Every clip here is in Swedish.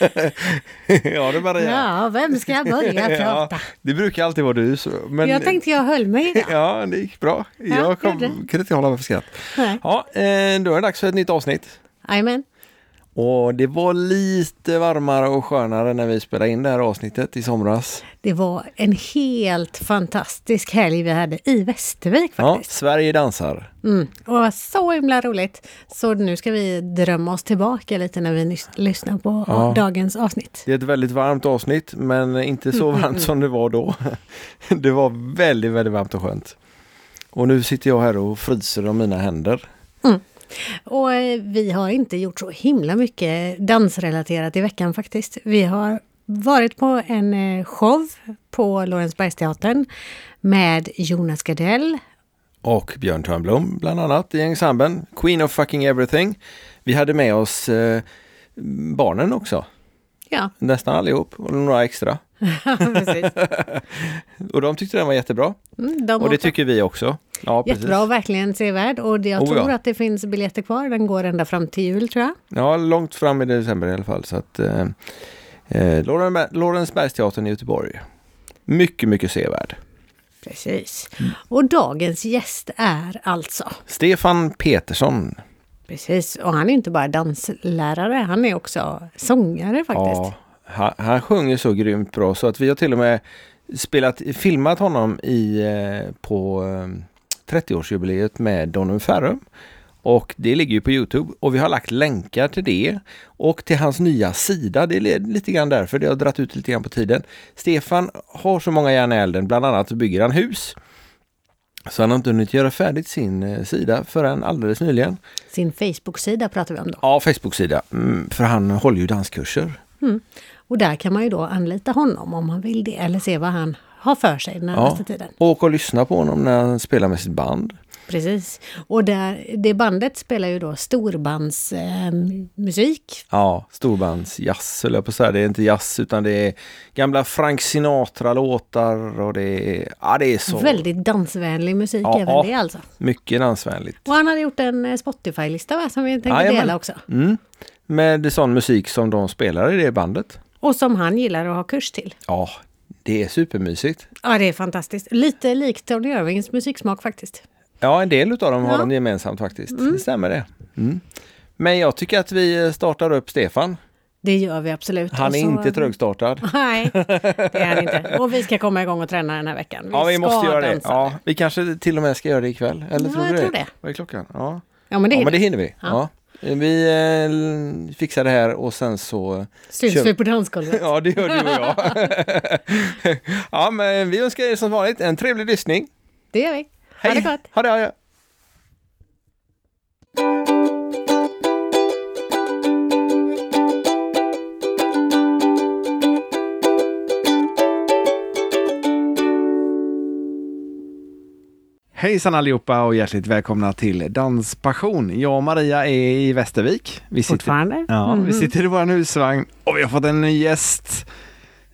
ja du Maria. Ja, vem ska börja Ja, prata? det brukar alltid vara du. Men, Jag tänkte jag höll mig idag. Ja, det gick bra. Ja, jag kom, gjorde kunde inte hålla mig för skratt. Nej. Ja, eh, då är det dags för ett nytt avsnitt. Jajamän. Och det var lite varmare och skönare när vi spelade in det här avsnittet i somras. Det var en helt fantastisk helg vi hade i Västervik Ja, faktiskt. Sverige dansar. Mm. Och så himla roligt. Så nu ska vi drömma oss tillbaka lite när vi nys- lyssnar på Ja. dagens avsnitt. Det är ett väldigt varmt avsnitt men inte så varmt som det var då. Det var väldigt, väldigt varmt och skönt. Och nu sitter jag här och fryser om mina händer. Och eh, vi har inte gjort så himla mycket dansrelaterat i veckan faktiskt. Vi har varit på en eh, show på Lorensbergsteatern med Jonas Gardell. Och Björn Törnblom bland annat i ensemblen. Queen of fucking everything. Vi hade med oss eh, barnen också. Ja, Nästan allihop och några extra. Och de tyckte den var jättebra. Mm, de Och det tycker vi också. Ja, precis. Jättebra och verkligen sevärd. Och jag Oh, ja. tror att det finns biljetter kvar. Den går ända fram till jul tror jag. Ja, långt fram i december i alla fall. Så att, eh, eh, Loren- Lorensbergsteatern i Göteborg. Mycket, mycket sevärd. Precis. Mm. Och dagens gäst är alltså Stefan Petersson. Precis, och han är inte bara danslärare, han är också sångare faktiskt. Ja, han, han sjunger så grymt bra så att vi har till och med spelat, filmat honom i, eh, på eh, 30-årsjubileet med Donum Ferrum. Och det ligger ju på Youtube och vi har lagt länkar till det och till hans nya sida. Det är lite grann därför det har dratt ut lite grann på tiden. Stefan har så många järn i elden, bland annat bygger han hus. Så han har inte hunnit göra färdigt sin eh, sida förrän alldeles nyligen. Sin Facebook-sida pratar vi om då. Ja, Facebook-sida. Mm, för han håller ju danskurser. Och där kan man ju då anlita honom om man vill det, eller se vad han har för sig den närmaste tiden. Och och lyssna på honom när han spelar med sitt band. Precis. Och där, det bandet spelar ju då storbandsmusik. Eh. Ja, storbandsjazz höll jag på att säga. Det är inte jazz utan det är gamla Frank Sinatra-låtar och det är, ja, det är så Väldigt dansvänlig musik Ja. även det alltså. mycket dansvänligt. Och han hade gjort en eh, Spotify-lista va, som vi tänkte Jajamän. dela också. Mm. Med sån musik som de spelar i det bandet. Och som han gillar att ha kurs till. Ja, det är supermysigt. Ja, det är fantastiskt. Lite likt Tony Irvings musiksmak faktiskt. Ja, en del utav dem har Ja. de gemensamt faktiskt. Det stämmer det. Mm. Men jag tycker att vi startar upp Stefan. Det gör vi absolut. Han är så- inte trögstartad. Nej, det är han inte. Och vi ska komma igång och träna den här veckan. Ja, vi måste göra det. Ja, vi kanske till och med ska göra det ikväll. Eller Ja, tror du jag det? tror det. Vad är klockan? Ja, ja men det ja men det vi. hinner vi. Ja. Vi eh, fixar det här och sen så... Syns kör- vi på dansgolvet. Ja, det gör du och jag. ja, men vi önskar er som vanligt en trevlig lyssning. Det gör vi. Ha det gott. Ha det, ha det. Hejsan allihopa och hjärtligt välkomna till Danspassion. Jag och Maria är i Västervik. Vi sitter, Fortfarande. ja, Mhm. vi sitter i vår husvagn och vi har fått en ny gäst.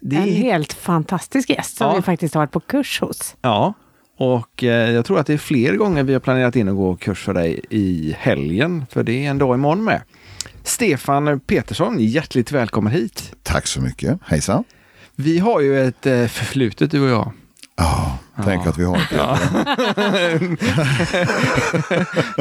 Det En är- helt fantastisk gäst som Ja. vi faktiskt har varit på kurs hos. Ja, och eh, jag tror att det är fler gånger vi har planerat in att gå kurs för dig i helgen, för det är en dag imorgon med. Stefan Petersson, hjärtligt välkommen hit. Tack så mycket. Hejsan. Vi har ju ett eh, förflutet du och jag. Ja, tänk att vi har det.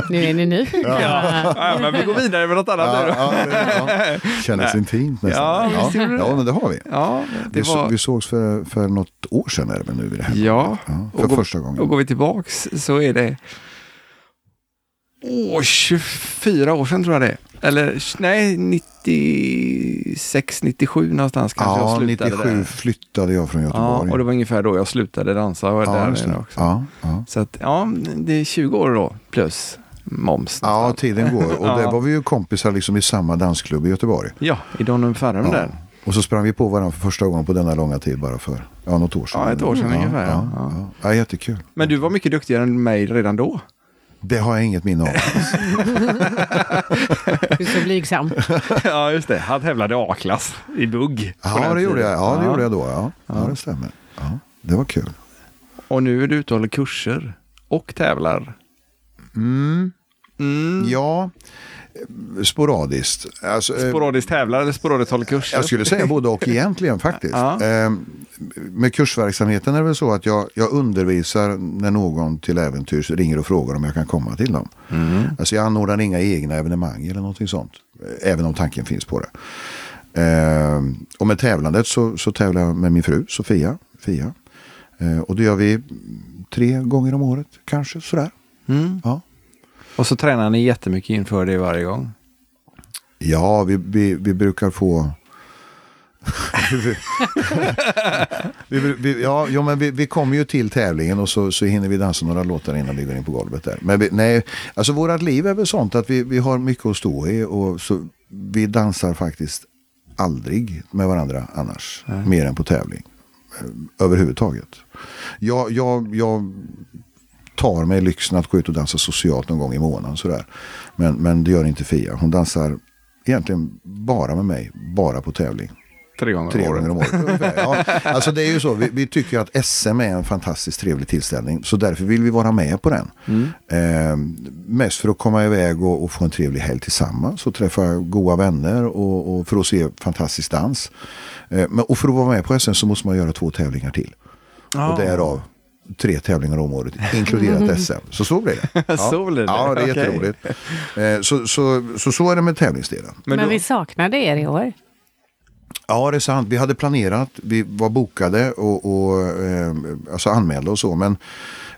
Nu är ni nyfikna. Ja, men vi går vidare med något annat Ja, nu ja, det- ja. Kändes intimt nästan. Ja, Ja, ja, men det har vi. Ja, det Vi, så, var... vi sågs för, för något år sedan är det nu vid det här. Ja, Ja, och för gå- första gången. och går vi tillbaks så är det Åh, 24 år sedan tror jag det är. Eller nej, 96, 97 någonstans kanske Ja, jag slutade 97 där. flyttade jag från Ja, Göteborg. och det var ungefär då jag slutade dansa och ja, där också. ja, ja. Så att, ja, det är 20 år då plus moms. ja, nästan. tiden går. Och Ja. där var vi ju kompisar liksom i samma dansklubb i Göteborg. Ja, i Donum Ferrum Ja. där. Och så sprang vi på varandra för första gången på denna långa tid bara för ja, något år sedan. Ja, ett år sedan ungefär, ja. Ja, ja. Ja, jättekul. Men du var mycket duktigare än mig redan då. Det har jag inget minne av. Du är så blygsam. ja, just det. Han tävlade A-klass i bugg. Ja, det gjorde jag. Ja, det gjorde jag då. Ja, ja. det stämmer. Ja, det var kul. Och nu är du ute och håller kurser och tävlar. Mm. Mm. Ja, Sporadiskt. Alltså, eh, Sporadiskt tävlar eller sporadiskt håller kurser? Jag skulle säga både och egentligen faktiskt. Ja. Eh, med kursverksamheten är det väl så att jag, jag undervisar när någon till äventyrs ringer och frågar om jag kan komma till dem. Mm. Alltså jag anordnar inga egna evenemang eller någonting sånt. eh, Även om tanken finns på det. Eh, och med tävlandet så, så tävlar jag med min fru Sofia. Fia. Eh, och det gör vi tre gånger om året kanske sådär. Mm. Ja. Och så tränar ni jättemycket inför det varje gång? Ja, vi, vi, vi brukar få... vi, vi, ja, jo, men vi, vi kommer ju till tävlingen och så, så hinner vi dansa några låtar innan vi går in på golvet där. Men vi, nej, alltså vårat liv är väl sånt att vi, vi har mycket att stå i och så vi dansar faktiskt aldrig med varandra annars. Mer än på tävling. Eh, Överhuvudtaget. Jag, jag, jag tar mig lyxen att gå ut och dansa socialt någon gång i månaden. Sådär. Men, men det gör inte Fia. Hon dansar egentligen bara med mig, bara på tävling. Tre gånger Tre gånger om året. ungefär. ja, alltså det är ju så, vi, vi tycker att SM är en fantastiskt trevlig tillställning. Så därför vill vi vara med på den. Eh, mest för att komma iväg och, och få en trevlig helg tillsammans. Och träffa goda vänner och, och för att se fantastisk dans. Eh, men, och för att vara med på SM så måste man göra två tävlingar till. Ja. Och därav tre tävlingar om året, inkluderat SM. Så så blir det. Så blir det. Ja, det är jätteroligt. Eh, så, så, så så är det med tävlingsdelen. Men, Men, vi saknade er i år. Ja, det är sant. Vi hade planerat, vi var bokade och, och eh, alltså anmälda och så. Men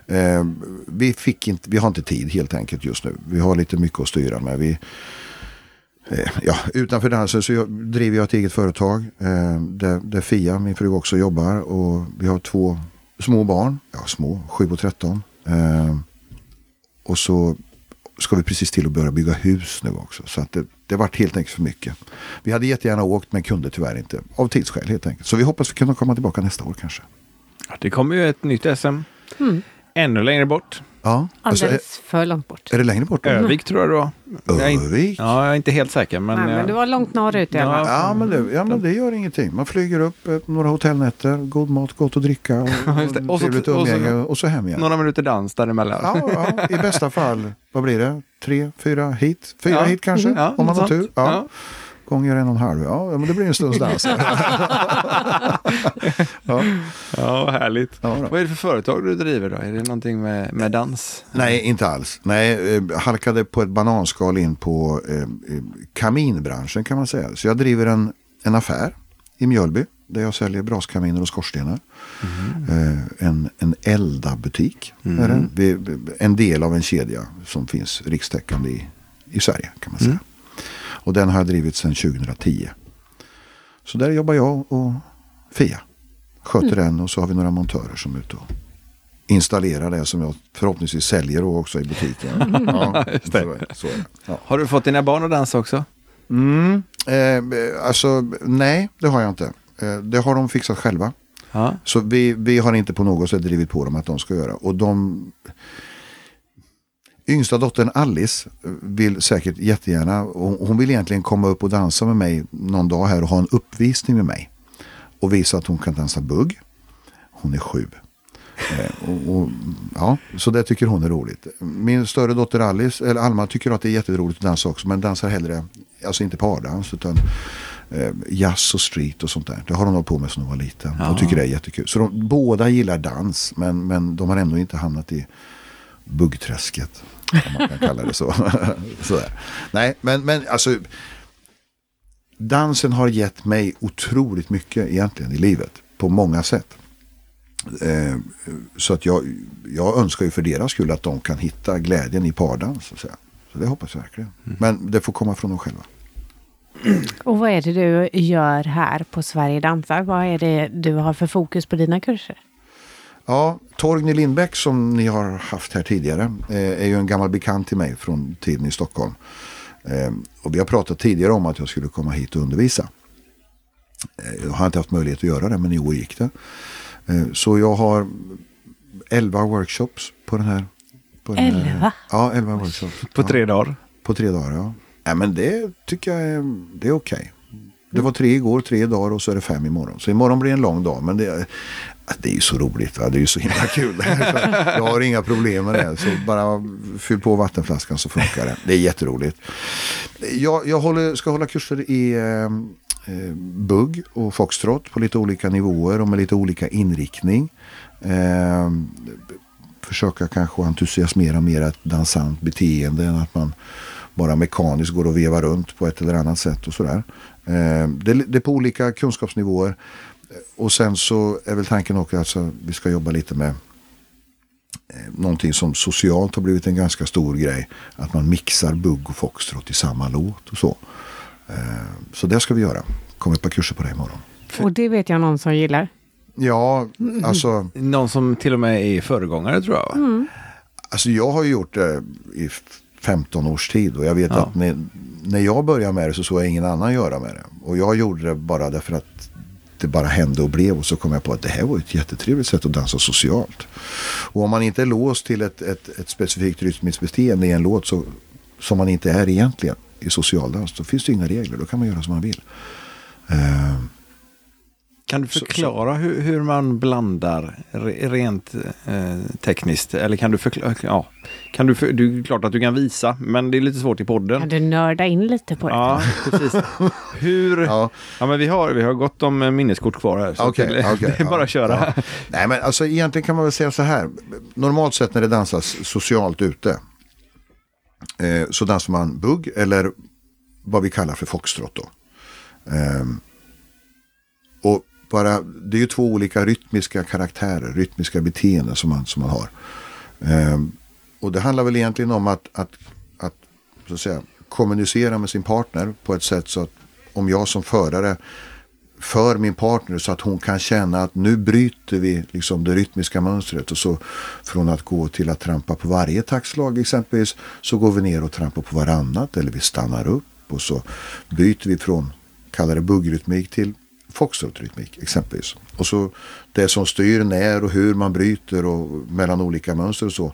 eh, vi, fick inte, vi har inte tid helt enkelt just nu. Vi har lite mycket att styra med. Vi, eh, ja, utanför dansen så jag, driver jag ett eget företag. Eh, där, där Fia, min fru, också jobbar. Och vi har två små barn. Ja, små. 7 och 13. Eh, och så ska vi precis till att börja bygga hus nu också. Så att det, det vart helt enkelt för mycket. Vi hade jättegärna åkt men kunde tyvärr inte. Av tidsskäl helt enkelt. Så vi hoppas vi kunna komma tillbaka nästa år kanske. det kommer ju ett nytt SM. Ännu längre bort. Ja, alltså, är, Alldeles för långt bort. är det längre bort? Övik tror jag det var. Jag är inte, Övik? ja, jag är inte helt säker. Men, Nej, men jag- det var långt norrut i alla fall. Ja men, det, ja men det gör ingenting. Man flyger upp eh, några hotellnätter, god mat, gott att dricka och, och Och så- trevligt och så- umgänge och så hem igen. Några minuter dans däremellan. Ja, ja, i bästa fall, vad blir det? Tre, fyra hit? Fyra Ja. hit kanske? Ja, om man har tur. Ja. Gånger en och en halv. Ja, men det blir en stunds dans. ja, Ja, vad härligt. Ja. Vad är det för företag du driver då? Är det någonting med, med dans? Nej, inte alls. Nej, eh, halkade på ett bananskal in på eh, eh, kaminbranschen kan man säga. Så jag driver en, en affär i Mjölby där jag säljer braskaminer och skorstenar. Eh, en, en Elda-butik. är det. Vi, en del av en kedja som finns rikstäckande i, i Sverige kan man säga. Och den har jag drivit sedan 2010. Så där jobbar jag och Fia. Sköter den och så har vi några montörer som är ute och installera det som jag förhoppningsvis säljer också i butiken. Ja. Så, är- så. Ja. Har du fått dina barn att dansa också? Mm, eh, alltså, nej, det har jag inte. Eh, det har de fixat själva. Ja. Så vi, vi har inte på något sätt drivit på dem att de ska göra. Och de... Yngsta dottern Alice vill säkert jättegärna, hon vill egentligen komma upp och dansa med mig någon dag här och ha en uppvisning med mig. Och visa att hon kan dansa bugg. Hon är sju. Eh, och, och, ja, så det tycker hon är roligt. Min större dotter Alice, eller Alma tycker att det är jätteroligt att dansa också. Men dansar hellre, alltså inte pardans utan eh, jazz och street och sånt där. Det har hon hållit på med sedan hon var liten. Ja. Och tycker det är jättekul. Så de, båda gillar dans men, men de har ändå inte hamnat i buggträsket. Om man kan kalla det så. Sådär. Nej, men, men alltså dansen har gett mig otroligt mycket egentligen i livet. På många sätt. Eh, så att jag, jag önskar ju för deras skull att de kan hitta glädjen i pardans. Så, att säga. så det hoppas jag verkligen. Men det får komma från dem själva. Och vad är det du gör här på Sverige dansar? Vad är det du har för fokus på dina kurser? Ja, Torgny Lindbäck som ni har haft här tidigare eh, är ju en gammal bekant till mig från tiden i Stockholm. Eh, och vi har pratat tidigare om att jag skulle komma hit och undervisa. Eh, jag har inte haft möjlighet att göra det men i år gick det. Så jag har 11 workshops på den här. På den här- Elva? Ja, 11 workshops. På ja. tre dagar? På tre dagar, ja. ja men det tycker jag är, det är okej. Det var tre igår, tre dagar och så är det fem imorgon. Så imorgon blir en lång dag. Men det, Äh, det är ju så roligt, va? det är ju så himla kul. jag har inga problem med det. Så bara fyll på vattenflaskan så funkar det. Det är jätteroligt. Jag, jag håller, ska hålla kurser i eh, eh, bugg och foxtrot på lite olika nivåer och med lite olika inriktning. Eh, försöka kanske entusiasmera mer ett dansant beteende än att man bara mekaniskt går och vevar runt på ett eller annat sätt och sådär. Eh, det, det är på olika kunskapsnivåer. Och sen så är väl tanken också att alltså, vi ska jobba lite med eh, någonting som socialt har blivit en ganska stor grej. Att man mixar bugg och foxtrot i samma låt och så. Eh, så det ska vi göra. Kommer ett par kurser på det imorgon. Och det vet jag någon som gillar. Ja, alltså. Någon som till och med är föregångare tror jag. Mm. Alltså jag har gjort det i 15 års tid och jag vet Ja. att när, när jag började med det så såg jag ingen annan göra med det. Och jag gjorde det bara därför att det bara hände och blev och så kom jag på att det här var ett jättetrevligt sätt att dansa socialt. Och om man inte är låst till ett, ett, ett specifikt rytmiskt beteende i en låt så, som man inte är egentligen i socialdans, då finns det inga regler. Då kan man göra som man vill. Uh, kan du Så- förklara hur, hur man blandar re, rent eh, tekniskt? Eller kan du förklara? Ja, kan du, för, du, klart att du kan visa, men det är lite svårt i podden. Kan du nörda in lite på det? Ja, precis. Hur? Ja. ja. men vi har, vi har gott om eh, minneskort kvar här. Så Okej, det, okej, det är bara ja, att köra. ja. Nej men alltså egentligen kan man väl säga så här. Normalt sett när det dansas socialt ute. Eh, så dansar man bugg eller vad vi kallar för foxtrot då. Och bara, det är ju två olika rytmiska karaktärer, rytmiska beteenden som man, som man har. Ehm, och det handlar väl egentligen om att, att, att, så att säga, kommunicera med sin partner på ett sätt så att om jag som förare för min partner så att hon kan känna att nu bryter vi liksom det rytmiska mönstret och så från att gå till att trampa på varje taktslag exempelvis så går vi ner och trampar på varannat eller vi stannar upp och så byter vi från, kallar det buggrytmik till foxtrotrytmik exempelvis. Och så det som styr när och hur man bryter och mellan olika mönster och så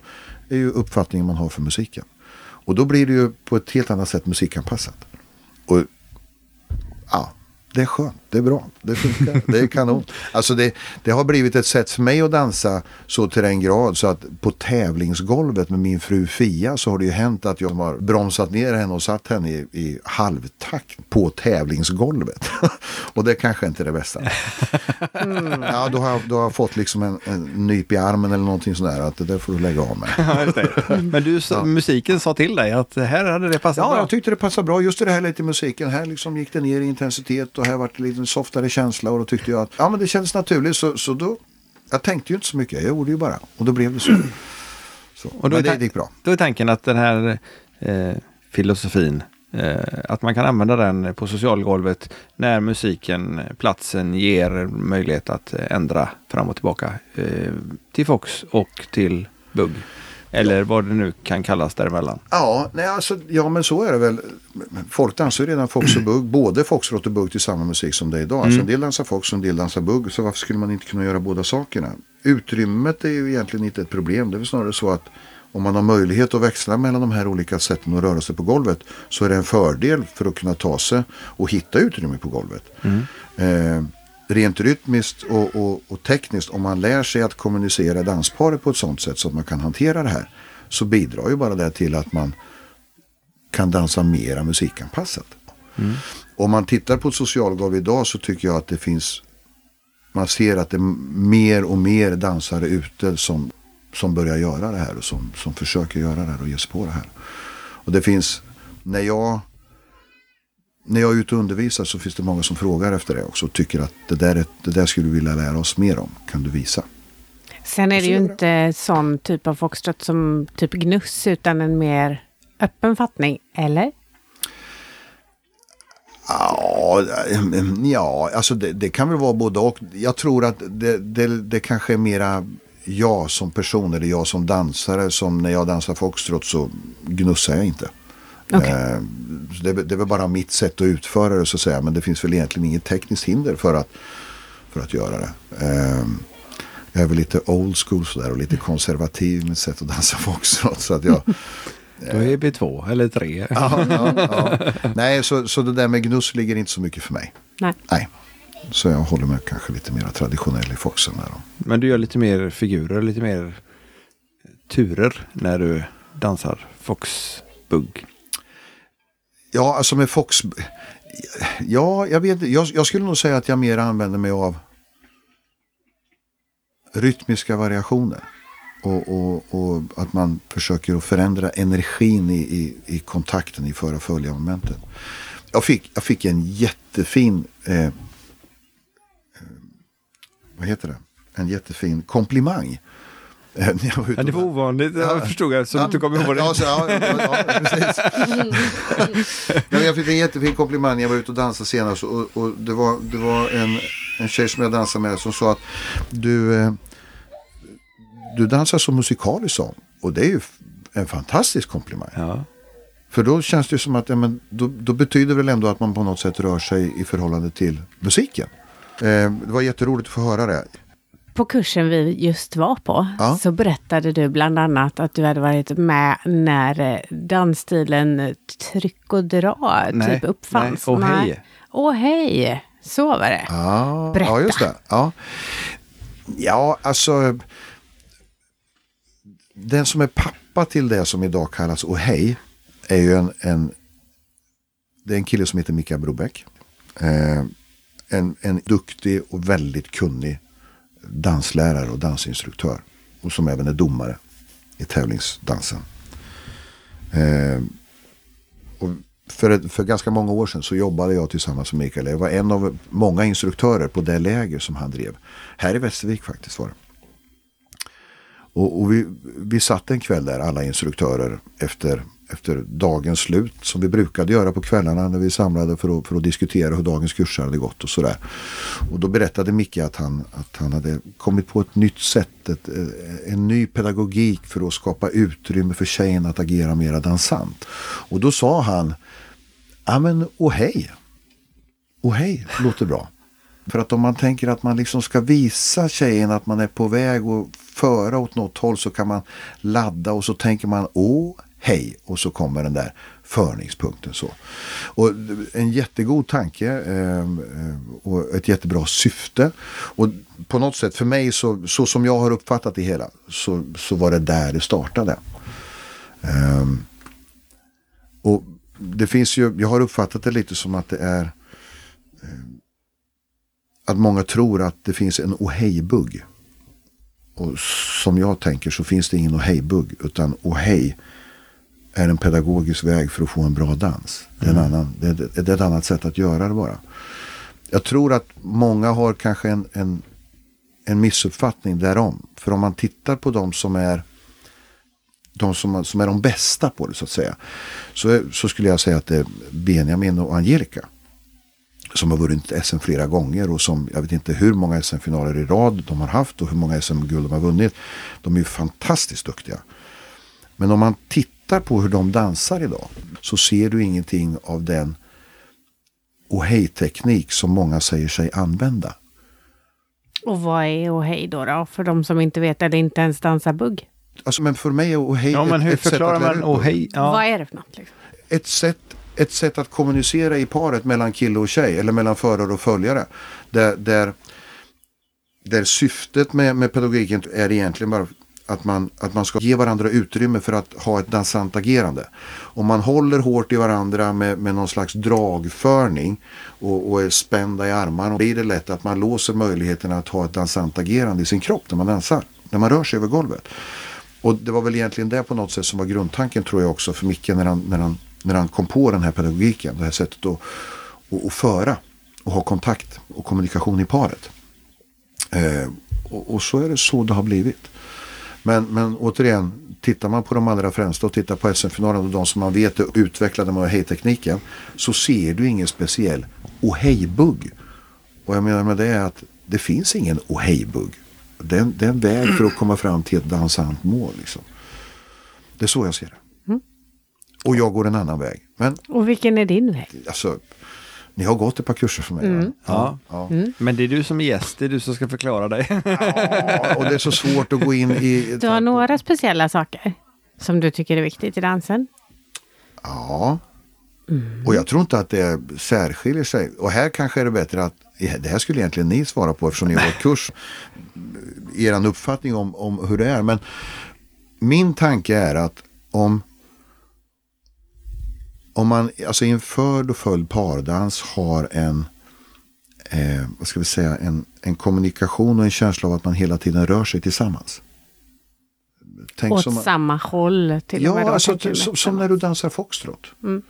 är ju uppfattningen man har för musiken. Och då blir det ju på ett helt annat sätt musikanpassat. Och ja, det är skönt, det är bra, det funkar, det är kanon. Alltså det, det har blivit ett sätt för mig att dansa så till den grad så att på tävlingsgolvet med min fru Fia så har det ju hänt att jag har bromsat ner henne och satt henne i, i halvtakt på tävlingsgolvet. och det kanske inte är det bästa. Ja, då har, jag, då har jag fått liksom en, en nyp i armen eller någonting sådär att det där får du lägga av med. Ja. Men du, sa- musiken sa till dig att här hade det passat Ja, bra. jag tyckte det passade bra. Just det här lite musiken. Här liksom gick det ner i intensitet och här var det lite softare känsla. Och då tyckte jag att ja, men det kändes naturligt. Så, så då, jag tänkte ju inte så mycket. Jag gjorde ju bara. Och då blev det så. så. Och då men det gick bra. Då är tanken att den här eh, filosofin, eh, att man kan använda den på socialgolvet när musiken, platsen ger möjlighet att eh, ändra fram och tillbaka eh, till Fox och till Bugg. Eller vad det nu kan kallas däremellan. Ja, nej, alltså, ja, men så är det väl. Folk dansar ju redan fox och bugg. Både foxtrot och bugg till samma musik som det är idag. Alltså, en del dansar fox och en del dansar bugg. Så varför skulle man inte kunna göra båda sakerna? Utrymmet är ju egentligen inte ett problem. Det är väl snarare så att om man har möjlighet att växla mellan de här olika sätten att röra sig på golvet så är det en fördel för att kunna ta sig och hitta utrymme på golvet. Eh, rent rytmiskt och, och, och tekniskt, om man lär sig att kommunicera dansparet på ett sånt sätt så att man kan hantera det här, så bidrar ju bara det till att man kan dansa mera musikanpassat. Om man tittar på ett socialgolv idag så tycker jag att det finns, man ser att det är mer och mer dansare ute som, som börjar göra det här och som, som försöker göra det här och ge sig på det här. Och det finns, när jag när jag är ute och undervisar så finns det många som frågar efter det också och tycker att det där, är, det där skulle vi vilja lära oss mer om. Kan du visa? Sen är det ju inte sån typ av foxtrot som typ gnuss utan en mer öppen fattning, eller? Ja, ja alltså det, det kan väl vara både och. Jag tror att det, det, det kanske är mera jag som person eller jag som dansare. Som när jag dansar foxtrot så gnussar jag inte. Okej. Eh, det, det är väl bara mitt sätt att utföra det så att säga. Men det finns väl egentligen inget tekniskt hinder för att, för att göra det. Eh, jag är väl lite old school sådär och lite konservativ med sätt att dansa foxtrot. Så att jag, Då är vi två eller tre. ja, ja, ja. Nej, så, så det där med gnuss ligger inte så mycket för mig. Nej. Nej. Så jag håller mig kanske lite mer traditionell i foxen. Där. Men du gör lite mer figurer, lite mer turer när du dansar foxbugg. Ja, alltså med fox... Ja, jag vet jag, jag skulle nog säga att jag mer använder mig av rytmiska variationer. Och, och, och att man försöker att förändra energin i, i, i kontakten i föra följa momentet. Jag fick, jag fick en jättefin eh, eh vad heter det? En jättefin komplimang. Ja, det var ovanligt, jag förstod jag, så Ja, du kommer ihåg det. Ja, så, ja, ja, ja, precis. ja, jag fick en jättefin komplimang jag var ute och dansade senast. Och, och det var, det var en, en tjej som jag dansade med som sa att du, eh, du dansar så musikaliskt som. Och det är ju en fantastisk komplimang. Ja. För då känns det som att ja, men, då, då betyder väl ändå att man på något sätt rör sig i förhållande till musiken. Eh, det var jätteroligt att få höra det. På kursen vi just var på Ja. så berättade du bland annat att du hade varit med när eh, dansstilen tryck och dra Nej, typ uppfanns. nej, och hej. Åh hej, så var det. Ja, Berätta. ja just det. Ja. ja, alltså. Den som är pappa till det som idag kallas Ohej är ju en, en, det är en kille som heter Mikael Brobeck. Eh, en, en duktig och väldigt kunnig danslärare och dansinstruktör. Och som även är domare i tävlingsdansen. Eh, och för, för ganska många år sedan så jobbade jag tillsammans med Mikael. Jag var en av många instruktörer på det läger som han drev. Här i Västervik faktiskt var det. Och, och vi, vi satt en kväll där, alla instruktörer, efter, efter dagens slut. Som vi brukade göra på kvällarna när vi samlade för att, för att diskutera hur dagens kurser hade gått och sådär. Och då berättade Micke att han, att han hade kommit på ett nytt sätt, ett, eh, en ny pedagogik för att skapa utrymme för tjejen att agera mera dansant. Och då sa han, ja men oh hej. oh hej, låter bra. För att om man tänker att man liksom ska visa tjejen att man är på väg att föra åt något håll så kan man ladda och så tänker man åh, hej och så kommer den där förningspunkten så. Och en jättegod tanke eh, och ett jättebra syfte. Och på något sätt för mig så, så som jag har uppfattat det hela så, så var det där det startade. Ehm, och det finns ju, jag har uppfattat det lite som att det är ehm, att många tror att det finns en ohejbugg. Och som jag tänker så finns det ingen ohejbugg Utan ohej är en pedagogisk väg för att få en bra dans. Det är, en annan, det, är, det är ett annat sätt att göra det bara. Jag tror att många har kanske en, en, en missuppfattning därom. För om man tittar på de som är de som, som är de bästa på det så att säga. Så, så skulle jag säga att det är Benjamin och Angelica som har vunnit SM flera gånger och som jag vet inte hur många SM-finaler i rad de har haft och hur många SM-guld de har vunnit. De är ju fantastiskt duktiga. Men om man tittar på hur de dansar idag så ser du ingenting av den ohej-teknik som många säger sig använda. Och vad är och hej då, då? För de som inte vet eller inte ens dansar bugg. Alltså, men för mig är ohej Ja, men ett, hur ett sätt förklarar att lära man ut oh hej? Vad Ja. är det för något? Liksom? ett sätt, ett sätt att kommunicera i paret mellan kille och tjej eller mellan förare och följare. Där, där, där syftet med, med pedagogiken är egentligen bara att man, att man ska ge varandra utrymme för att ha ett dansant agerande. Om man håller hårt i varandra med, med någon slags dragförning och, och är spända i armarna blir det lätt att man låser möjligheten att ha ett dansant agerande i sin kropp när man dansar. När man rör sig över golvet. Och det var väl egentligen det på något sätt som var grundtanken tror jag också för Micke när han, när han, när han kom på den här pedagogiken. Det här sättet att, att, att föra och ha kontakt och kommunikation i paret. Eh, och, och så är det så det har blivit. Men, men återigen, tittar man på de allra främsta och tittar på SM-finalen och de som man vet är utvecklade med hej-tekniken så ser du ingen speciell ohej-bugg. Och jag menar med det är att det finns ingen ohej-bugg. Det, är en- det är en väg för att komma fram till ett dansant mål. Liksom. Det är så jag ser det. Och jag går en annan väg. Men Och vilken är din väg? alltså, ni har gått ett par kurser för mig. va? Ja. Ja. Men det är du som är gäst, det är du som ska förklara dig. Ja, och det är så svårt att gå in i... Du har några speciella saker som du tycker är viktigt i dansen? Ja. Och jag tror inte att det särskiljer sig. Och här kanske är det bättre att det här skulle egentligen ni svara på eftersom ni har gått kurs. Er uppfattning om, om hur det är. Men min tanke är att om om man alltså i en förd och följd pardans har en eh, vad ska vi säga, en, en kommunikation och en känsla av att man hela tiden rör sig tillsammans. Tänk Åt som, samma håll till ja, och med. Då, alltså, som, som när du dansar foxtrot. Mm.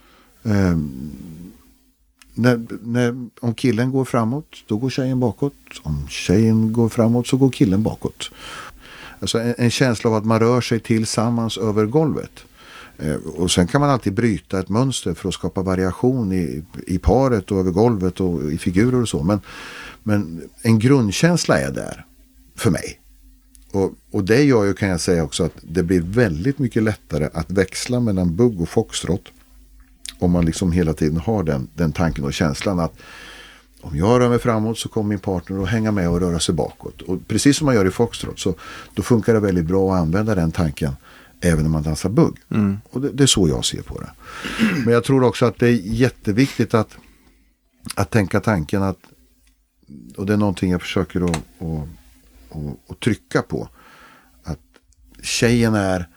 Eh, när, när, om killen går framåt, då går tjejen bakåt. Om tjejen går framåt så går killen bakåt. Alltså en, en känsla av att man rör sig tillsammans över golvet. Eh, och sen kan man alltid bryta ett mönster för att skapa variation i, i paret och över golvet och i figurer och så. Men, men en grundkänsla är där för mig. Och, och det gör ju kan jag säga också att det blir väldigt mycket lättare att växla mellan bugg och foxtrot. Om man liksom hela tiden har den, den tanken och känslan att om jag rör mig framåt så kommer min partner att hänga med och röra sig bakåt. Och precis som man gör i foxtrot så då funkar det väldigt bra att använda den tanken även när man dansar bugg. Mm. Och det, det, är så jag ser på det. Men jag tror också att det är jätteviktigt att, att tänka tanken att, och det är någonting jag försöker att, att, att, att trycka på, att tjejen är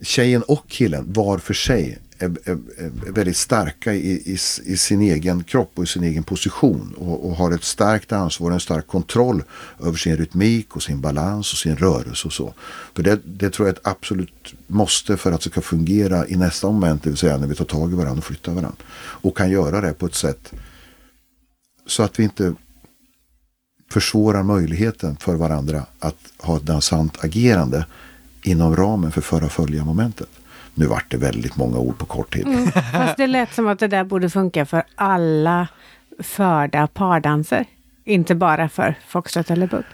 tjejen och killen var för sig är, är, är väldigt starka i, i, i, sin egen kropp och i sin egen position. Och, och, har ett starkt ansvar, och en stark kontroll över sin rytmik och sin balans och sin rörelse och så. För det, det tror jag är ett absolut måste för att det ska fungera i nästa moment, det vill säga när vi tar tag i varandra och flyttar varandra. Och kan göra det på ett sätt så att vi inte försvårar möjligheten för varandra att ha ett dansant agerande inom ramen för förra följa momentet. Nu vart det väldigt många ord på kort tid. Mm, fast det lät som att det där borde funka för alla förda pardanser. Inte bara för foxtrot eller bugg.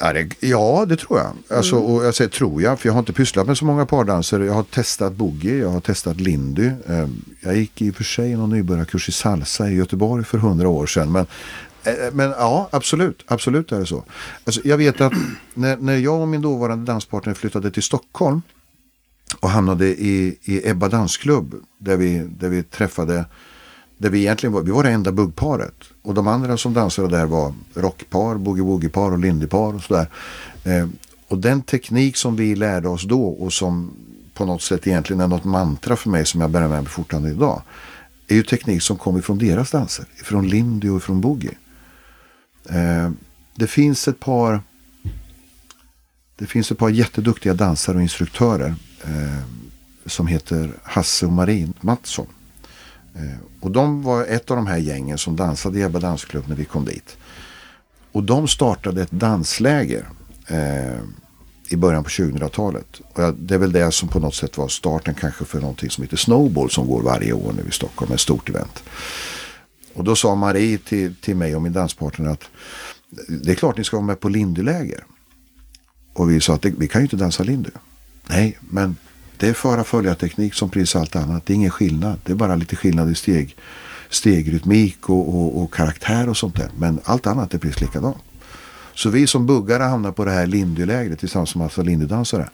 Eh, ja, det tror jag. Alltså, mm. och jag säger tror jag, för jag har inte pysslat med så många pardanser. Jag har testat boogie, jag har testat lindy. Ehm, jag gick i och för sig någon nybörjarkurs i salsa i Göteborg för hundra år sedan. Men, eh, men ja, absolut, absolut är det så. Alltså, jag vet att när, när jag och min dåvarande danspartner flyttade till Stockholm och hamnade i, i Ebba dansklubb där vi, där vi träffade där vi egentligen var, vi var det enda buggparet. Och de andra som dansade där var rockpar, boogie-woogie-par och lindy-par och sådär. Eh, och den teknik som vi lärde oss då och som på något sätt egentligen är något mantra för mig som jag bär med mig fortfarande idag. Är ju teknik som kommer från deras danser. Från lindy och från boogie. Eh, det finns ett par det finns ett par jätteduktiga dansare och instruktörer eh, som heter Hasse och Marin Mattsson. Eh, och de var ett av de här gängen som dansade i Ebba dansklubb när vi kom dit. Och de startade ett dansläger eh, i början på 2000-talet. Och det är väl det som på något sätt var starten kanske för någonting som heter Snowball som går varje år nu i Stockholm, ett stort event. Och då sa Marie till, till mig och min danspartner att det är klart ni ska vara med på Lindyläger. Och vi sa att vi kan ju inte dansa Lindy. Nej, men det är föra följa teknik som precis allt annat. Det är ingen skillnad. Det är bara lite skillnad i steg, stegrytmik och, och, och karaktär och sånt där. Men allt annat är precis likadant. Så vi som buggare hamnar på det här Lindylägret tillsammans med massa Lindydansare.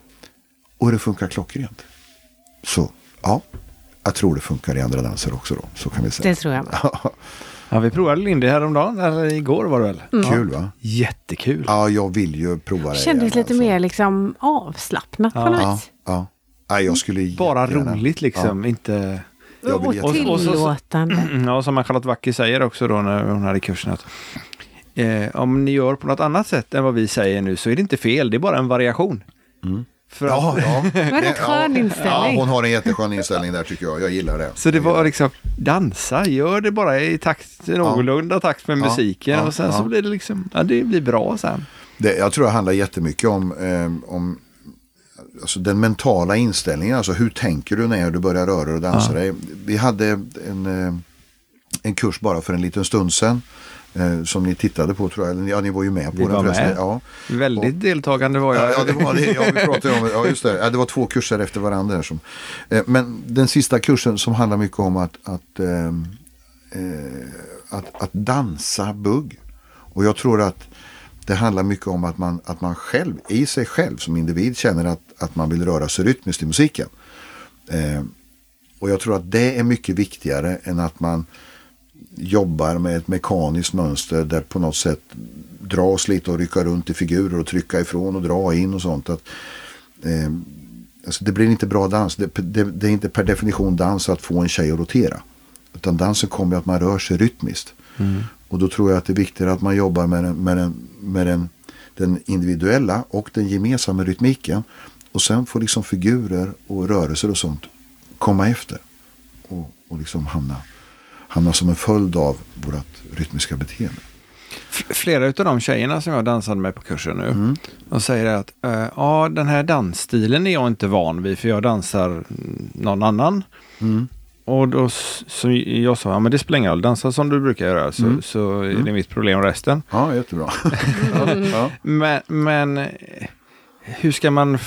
Och det funkar klockrent. Så ja, jag tror det funkar i andra danser också då. Så kan vi säga. Det tror jag med. Ja, vi provade Lindy häromdagen, eller igår var det väl? Mm. Kul va? Jättekul. Ja, jag vill ju prova det. Det kändes lite alltså. mer liksom avslappnat ja. på något ja, ja. ja, jag skulle Bara roligt liksom, ja. inte... Jag vill och tillåtande. Ja, som Charlotte Wacker säger också då när hon hade kursen att eh, om ni gör på något annat sätt än vad vi säger nu så är det inte fel, det är bara en variation. Mm. För ja, ja. Vad en skön inställning. Ja, hon har en jätteskön inställning där tycker jag. Jag gillar det. Så det var liksom, dansa, gör det bara i takt, någorlunda ja. takt med musiken ja, och sen så blir det liksom, ja det blir bra sen. Det, jag tror det handlar jättemycket om, eh, om alltså den mentala inställningen. Alltså hur tänker du när du börjar röra och dansa dig? Vi hade en, eh, en kurs bara för en liten stund sedan eh, som ni tittade på tror jag. Ja, ni var ju med på vi den var förresten. Med. Ja. Väldigt och, deltagande var jag. Ja, det var det. Ja, vi pratade om Ja, just det. Ja, det var två kurser efter varandra. som, eh, men den sista kursen som handlar mycket om att, att, eh, eh, att, att dansa bugg. Och jag tror att det handlar mycket om att man, att man själv, i sig själv som individ känner att, att man vill röra sig rytmiskt i musiken. Eh, och jag tror att det är mycket viktigare än att man jobbar med ett mekaniskt mönster där på något sätt dras lite och rycka runt i figurer och trycka ifrån och dra in och sånt. Att, eh, alltså det blir inte bra dans. Det, det, det, är inte per definition dans att få en tjej att rotera. Utan dansen kommer att man rör sig rytmiskt. Mm. Och då tror jag att det är viktigare att man jobbar med, den, med, den, med den, den individuella och den gemensamma rytmiken. Och sen får liksom figurer och rörelser och sånt komma efter. Och, och liksom hamna, hamna som en följd av vårt rytmiska beteende. Flera av de tjejerna som jag dansade med på kursen nu, mm. de säger att äh, ja, den här dansstilen är jag inte van vid för jag dansar någon annan. Mm. Och då så jag sa, ja men det spelar ingen roll, dansa som du brukar göra så, mm. så är det mm. mitt problem resten. Ja, jättebra. ja. Men, men hur ska man,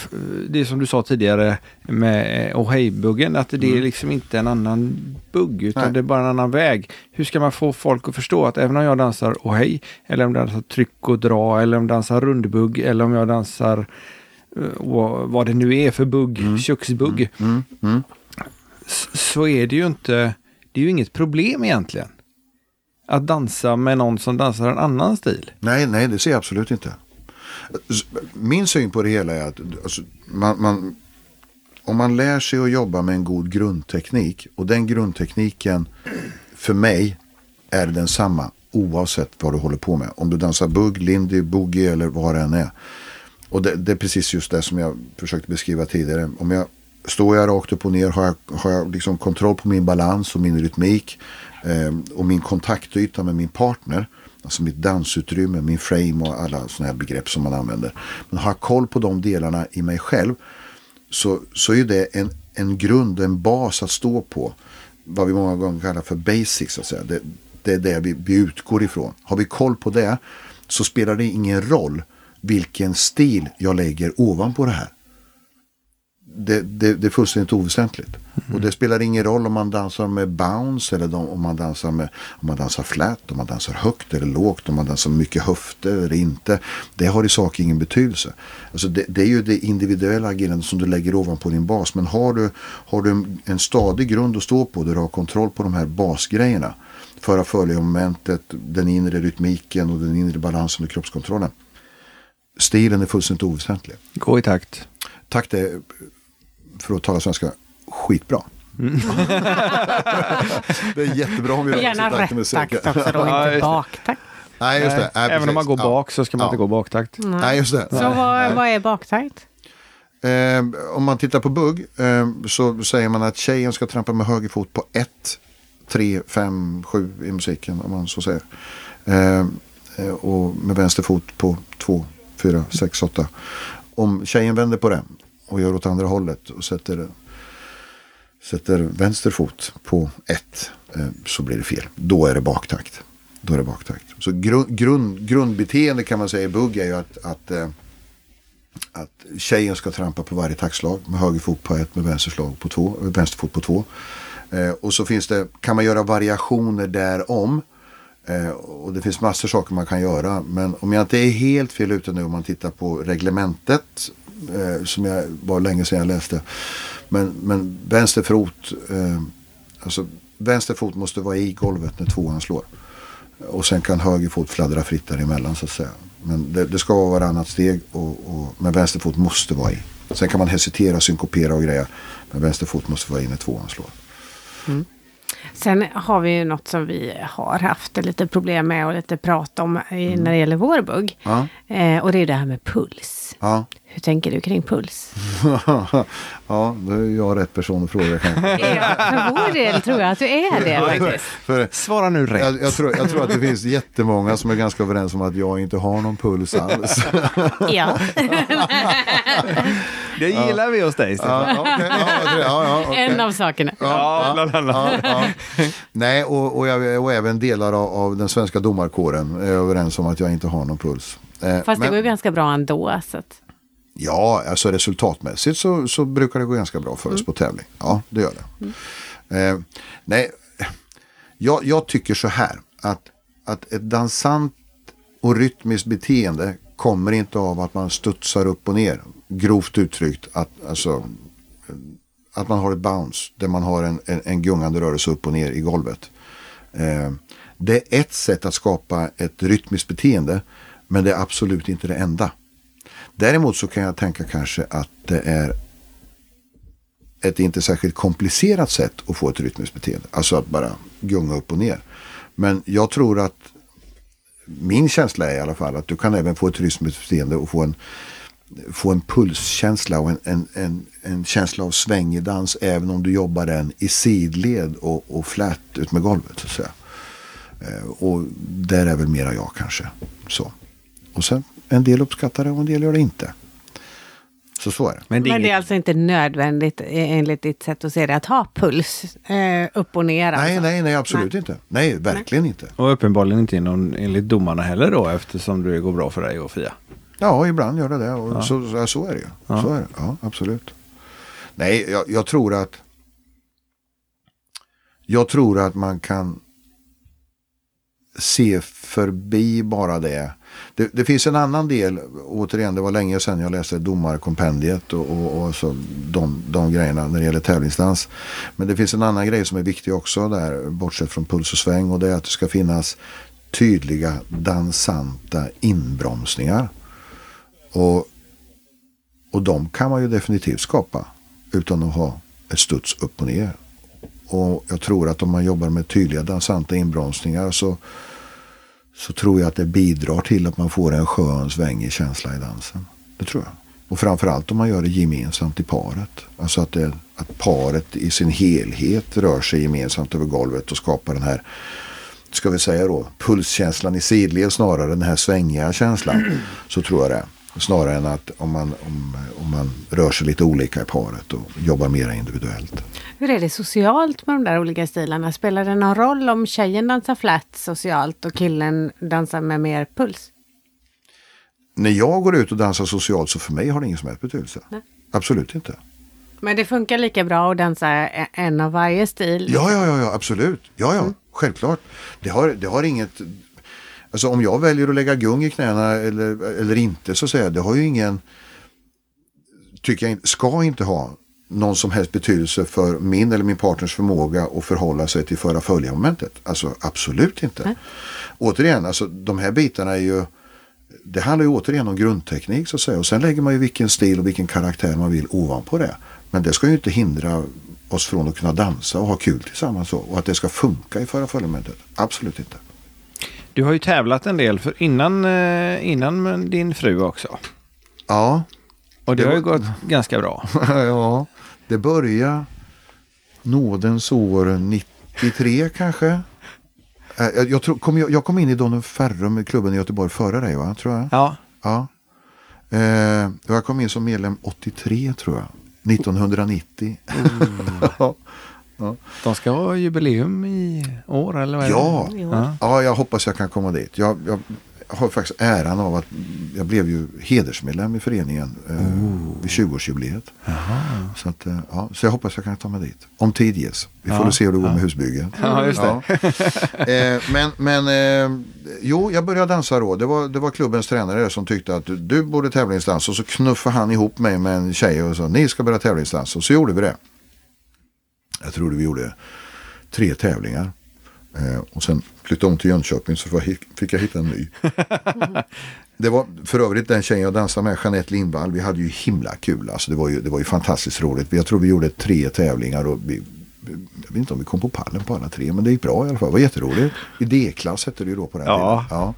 det som du sa tidigare med oh hej-buggen, att det är mm. liksom inte en annan bugg utan Nej. det är bara en annan väg. Hur ska man få folk att förstå att även om jag dansar oh hej, eller om jag dansar tryck och dra, eller om jag dansar rundbugg, eller om jag dansar uh, vad det nu är för bugg, mm. köksbugg. Mm. mm. Mm. Så är det ju inte, det är ju inget problem egentligen. Att dansa med någon som dansar en annan stil. Nej, nej det ser jag absolut inte. Min syn på det hela är att alltså, man, man, om man lär sig att jobba med en god grundteknik och den grundtekniken för mig är densamma oavsett vad du håller på med. Om du dansar bugg, lindy, boogie eller vad det än är. Och det, det, är precis just det som jag försökte beskriva tidigare. Om jag står jag rakt upp och ner har jag, har jag liksom kontroll på min balans och min rytmik eh, och min kontaktyta med min partner Alltså mitt dansutrymme, min frame och alla sådana här begrepp som man använder. Men har jag koll på de delarna i mig själv så, så är det en, en grund, en bas att stå på. Vad vi många gånger kallar för basics. Så att säga. Det, det är det vi, vi utgår ifrån. Har vi koll på det så spelar det ingen roll vilken stil jag lägger ovanpå det här det, det, det, är fullständigt oväsentligt. Mm. Och det spelar ingen roll om man dansar med bounce eller om man dansar, med, om man dansar flat, om man dansar högt eller lågt, om man dansar mycket höfter eller inte. Det har i sak ingen betydelse. Alltså det, det är ju det individuella agerandet som du lägger ovanpå din bas. Men har du, har du en stadig grund att stå på där du har kontroll på de här basgrejerna. Föra följa momentet, den inre rytmiken och den inre balansen och kroppskontrollen. Stilen är fullständigt oväsentlig. Gå i takt. Takt är för att tala svenska, skitbra. Mm. det är jättebra om vi rör Gärna rätt takt också då, inte baktakt. Nej, just det. Nej, Även om man går bak så ska man ja. inte gå baktakt. Nej. Nej, just det. Så vad, vad är baktakt? Eh, om man tittar på bugg eh, så säger man att tjejen ska trampa med höger fot på 1, 3, 5, 7 i musiken om man så säger. Eh, och med vänster fot på 2, 4, 6, 8. Om tjejen vänder på den och gör åt andra hållet och sätter, sätter vänster fot på ett eh, så blir det fel. Då är det baktakt. Då är det baktakt. Så grund, grund, grundbeteende kan man säga i bugg är ju att, att, eh, att tjejen ska trampa på varje taktslag med höger fot på ett med vänster, slag på två, vänster fot på två. Eh, och så finns det, kan man göra variationer därom. Eh, och det finns massor saker man kan göra. Men om jag inte är helt fel ute nu om man tittar på reglementet eh, som jag var länge sedan jag läste. Men, men vänster fot, eh, alltså vänster fot måste vara i golvet när tvåan slår. Och sen kan höger fot fladdra fritt däremellan så att säga. Men det, det ska vara varannat steg och, och, men vänster fot måste vara i. Sen kan man hesitera, synkopera och grejer. Men vänster fot måste vara i när tvåan slår. Mm. Sen har vi ju något som vi har haft lite problem med och lite prat om mm. när det gäller vår bugg. Ja. Eh, och det är det här med puls. Ja. Hur tänker du kring puls? ja, då är jag rätt person att fråga. ja, för vår del tror jag att du är det faktiskt. För, Svara nu rätt. Jag, jag, tror, jag tror att det finns jättemånga som är ganska överens om att jag inte har någon puls alls. ja. det gillar vi hos dig. Ja, okay. ja, okay. En av sakerna. Ja, annat. Nej, och, och, jag, och även delar av, av den svenska domarkåren är överens om att jag inte har någon puls. Eh, Fast det går ju ganska bra ändå. Så att... Ja, alltså resultatmässigt så, så brukar det gå ganska bra för oss mm. på tävling. Ja, det gör det. Mm. Eh, nej, jag, jag, tycker så här att, att ett dansant och rytmiskt beteende kommer inte av att man studsar upp och ner. Grovt uttryckt att, alltså, att man har ett bounce där man har en, en, en gungande rörelse upp och ner i golvet. Eh, det är ett sätt att skapa ett rytmiskt beteende. Men det är absolut inte det enda. Däremot så kan jag tänka kanske att det är ett inte särskilt komplicerat sätt att få ett rytmiskt beteende. Alltså att bara gunga upp och ner. Men jag tror att min känsla är i alla fall att du kan även få ett rytmiskt beteende och få en, få en pulskänsla och en, en, en, en känsla av svängig dans även om du jobbar den i sidled och, och flat ut med golvet. Så att säga. Eh, och där är väl mera jag kanske. Så. Och sen en del uppskattar det och en del gör det inte. Så så är det. Men det är, Men det är alltså inte nödvändigt enligt ditt sätt att se det att ha puls eh, upp och ner? Alltså. Nej, nej, nej, absolut nej. inte. Nej, verkligen nej. inte. Och uppenbarligen inte inom, enligt domarna heller då eftersom det går bra för dig och Fia? Ja, ibland gör det det. Och ja. så, så är det ju. Ja. Så är det. Ja, absolut. Nej, jag, jag tror att jag tror att man kan se förbi bara det det. det. finns en annan del, återigen det var länge sedan jag läste domarkompendiet och, och, och så de, de grejerna när det gäller tävlingsdans. Men det finns en annan grej som är viktig också där, bortsett från puls och sväng och det är att det ska finnas tydliga dansanta inbromsningar. Och, och de kan man ju definitivt skapa utan att ha ett studs upp och ner. Och jag tror att om man jobbar med tydliga dansanta inbromsningar så, så tror jag att det bidrar till att man får en skön svängig känsla i dansen. Det tror jag. Och framförallt om man gör det gemensamt i paret. Alltså att, det, att paret i sin helhet rör sig gemensamt över golvet och skapar den här, ska vi säga då, pulskänslan i sidled snarare den här svängiga känslan. Så tror jag det. Snarare än att om man, om, om man rör sig lite olika i paret och jobbar mer individuellt. Hur är det socialt med de där olika stilarna? Spelar det någon roll om tjejen dansar flat socialt och killen dansar med mer puls? När jag går ut och dansar socialt så för mig har det ingen som helst betydelse. Nej. Absolut inte. Men det funkar lika bra att dansa en av varje stil? Ja, ja, ja, ja absolut. Ja, ja, mm. självklart. Det har, det har inget Alltså om jag väljer att lägga gung i knäna eller, eller inte så säger jag, det har ju ingen, tycker jag ska inte ha någon som helst betydelse för min eller min partners förmåga att förhålla sig till förra följa momentet. Alltså absolut inte. Mm. Återigen, alltså de här bitarna är ju det handlar ju återigen om grundteknik så att säga. Och sen lägger man ju vilken stil och vilken karaktär man vill ovanpå det. Men det ska ju inte hindra oss från att kunna dansa och ha kul tillsammans. Och att det ska funka i förra följamentet. Absolut inte. Du har ju tävlat en del för innan, eh, innan din fru också. Ja. Och det, det har ju gått ganska bra. ja, det började nådens år 93 kanske. Eh, jag, jag, tror, kom, jag, jag kom in i Donum Ferrum, klubben i Göteborg, före dig va? Tror jag. Ja. ja. Eh, jag kom in som medlem 83 tror jag. 1990. Mm. Ja. De ska ha jubileum i år eller vad ja. ja. ja, jag hoppas jag kan komma dit. Jag, jag har faktiskt äran av att jag blev ju hedersmedlem i föreningen eh, oh. vid 20-årsjubileet. Så, att, eh, ja, så jag hoppas jag kan ta mig dit. Om tid ges. Vi får ja. se hur det går med husbygget. Ja, just det. eh, men men eh, jo, jag började dansa då. Det var, det var klubbens tränare som tyckte att du borde tävlingsdansa. Och så knuffade han ihop mig med en tjej och sa ni ska börja tävlingsdansa. Och så gjorde vi det. Jag tror vi gjorde tre tävlingar. Eh, och sen flyttade om till Jönköping så fick jag hitta en ny. det var för övrigt den tjejen jag dansade med, Jeanette Lindvall. Vi hade ju himla kul. Alltså, det, var ju, det var ju fantastiskt roligt. Jag tror vi gjorde tre tävlingar. Och vi, jag vet inte om vi kom på pallen på alla tre, men det gick bra i alla fall. Det var jätteroligt. I D-klass hette det ju då på den ja. tiden. Ja.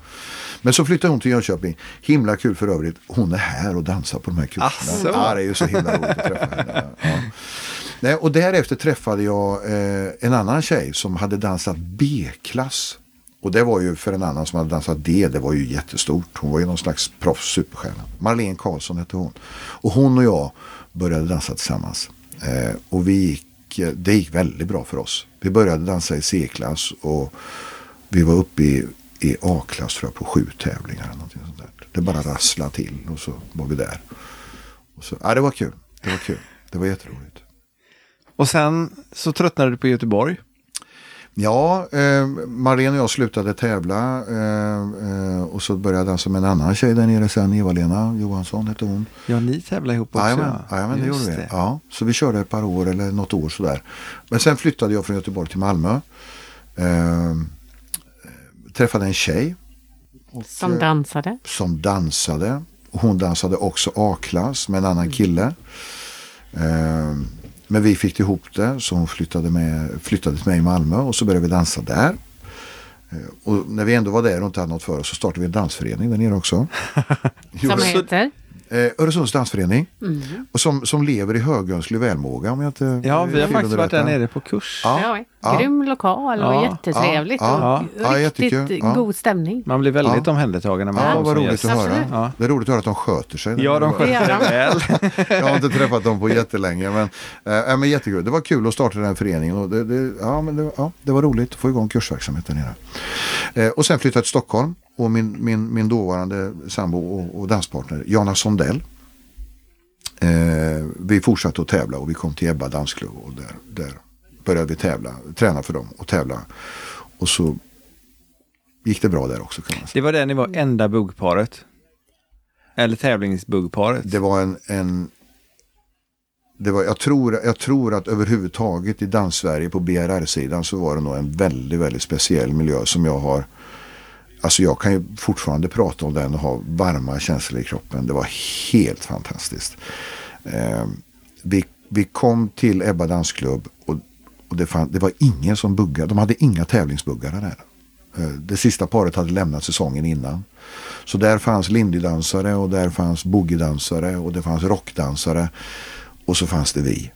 Men så flyttade hon till Jönköping. Himla kul för övrigt. Hon är här och dansar på de här kurserna. Ja, det är ju så himla roligt att träffa henne. Ja. Nej, och därefter träffade jag eh, en annan tjej som hade dansat B-klass. Och det var ju för en annan som hade dansat D, det var ju jättestort. Hon var ju någon slags proffs superstjärna. Marlene Karlsson hette hon. Och hon och jag började dansa tillsammans. Eh, och vi gick, det gick väldigt bra för oss. Vi började dansa i C-klass och vi var uppe i, i A-klass tror jag på sju tävlingar. Eller sånt där. Det bara rasslade till och så var vi där. Och så, ja, det var kul. Det var kul. Det var jätteroligt. Och sen så tröttnade du på Göteborg. Ja, eh, Marlene och jag slutade tävla eh, eh, och så började dansa med en annan tjej där nere sen, Eva-Lena Johansson hette hon. Ja, ni tävlade ihop också. Jajamän, ja. jajamän det gjorde vi. Ja, så vi körde ett par år eller något år sådär. Men sen flyttade jag från Göteborg till Malmö. Eh, träffade en tjej Som dansade. som dansade. Hon dansade också A-klass med en annan kille. Eh, men vi fick ihop det så hon flyttade, med, flyttade till mig i Malmö och så började vi dansa där. Eh, och när vi ändå var där och inte hade något för oss så startade vi en dansförening där nere också. Som heter? Eh, Öresunds dansförening. Mm. Och som, som lever i högönsklig välmåga om jag inte Ja, vi har faktiskt varit där nere på kurs. Ja. Ja, grym lokal och Ja. jättetrevligt. Ja. Och Ja. Ja, riktigt. Ja. god stämning. Man blir väldigt Ja. omhändertagen när man Ja, vad roligt att höra. Ja. Det är roligt att höra att de sköter sig. Ja, de Det sköter de. väl. Jag har inte träffat dem på jättelänge. Men, äh, men jättekul. Det var kul att starta den här föreningen. Och det, det, ja, men det, ja, det var roligt att få igång kursverksamheten nere. Eh, och sen flyttade jag till Stockholm. Och min, min, min dåvarande sambo och, och danspartner Jana Sondell. Eh, vi fortsatte att tävla och vi kom till Ebba dansklubb. Och där, där började vi tävla, träna för dem och tävla. Och så gick det bra där också kan man säga. Det var där ni var enda buggparet. Eller tävlingsbuggparet. Det var en, en det var, jag, tror, jag tror att överhuvudtaget i Danssverige på BRR-sidan så var det nog en väldigt, väldigt speciell miljö som jag har. Alltså jag kan ju fortfarande prata om den och ha varma känslor i kroppen. Det var helt fantastiskt. Eh, vi, vi kom till Ebba dansklubb och, och det, fann, det var ingen som buggade. De hade inga tävlingsbuggare där. Eh, det sista paret hade lämnat säsongen innan. Så där fanns lindydansare och där fanns boogiedansare och det fanns rockdansare. Och så fanns det vi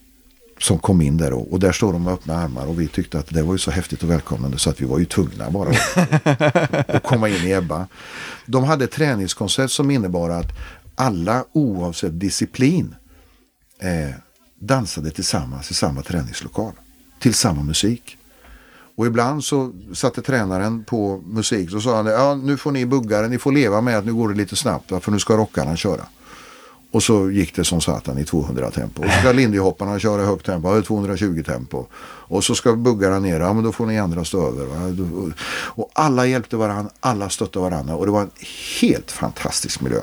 som kom in där och, och där står de med öppna armar och vi tyckte att det var ju så häftigt och välkomnande så att vi var ju tvungna bara att, komma in i Ebba. De hade ett träningskoncept som innebar att alla oavsett disciplin eh, dansade tillsammans i samma träningslokal till samma musik. Och ibland så satte tränaren på musik så sa han ja nu får ni buggare, ni får leva med att nu går det lite snabbt för nu ska rockarna köra. Och så gick det som satan i 200 tempo. Och så ska lindyhopparna köra högt tempo, ja, 220 tempo. Och så ska buggarna ner, ja men då får ni andra stå över. Va? Och alla hjälpte varandra, alla stötte varandra och det var en helt fantastisk miljö.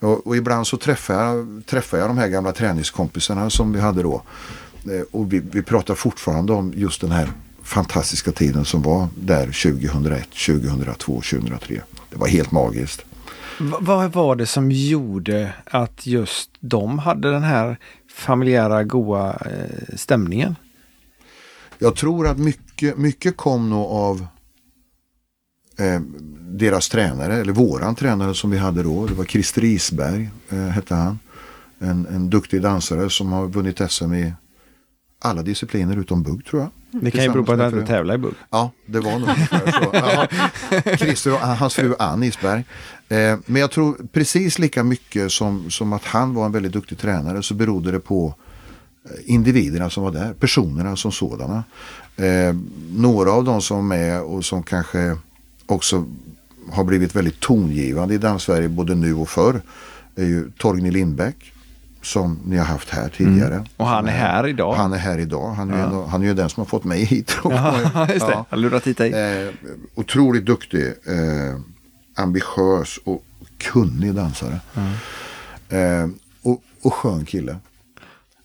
Och, och ibland så träffade jag, träffade jag de här gamla träningskompisarna som vi hade då. Eh, Och vi, vi pratar fortfarande om just den här fantastiska tiden som var där 2001, 2002, 2003. Det var helt magiskt. Vad var det som gjorde att just de hade den här familjära goa eh, stämningen? Jag tror att mycket, mycket kom nog av eh, deras tränare, eller våran tränare som vi hade då. Det var Christer Isberg, eh, hette han. En, en duktig dansare som har vunnit SM i alla discipliner utom bugg tror jag. Det kan ju bero på att han inte tävlar i bugg. Ja, det var nog så. Ja. Christer och hans fru Ann Isberg. Eh, men jag tror precis lika mycket som, som att han var en väldigt duktig tränare så berodde det på eh, individerna som var där, personerna som sådana. Eh, några av de som var med och som kanske också har blivit väldigt tongivande i Danssverige både nu och förr är ju Torgny Lindbäck som ni har haft här tidigare. Och han är här idag. Han är här idag. Han är, ju, en- han är ju den som har fått mig hit. Ja, just det. Ja. Lurat hit dig. Eh, otroligt duktig, eh, ambitiös och kunnig dansare. Eh, och, och skön kille.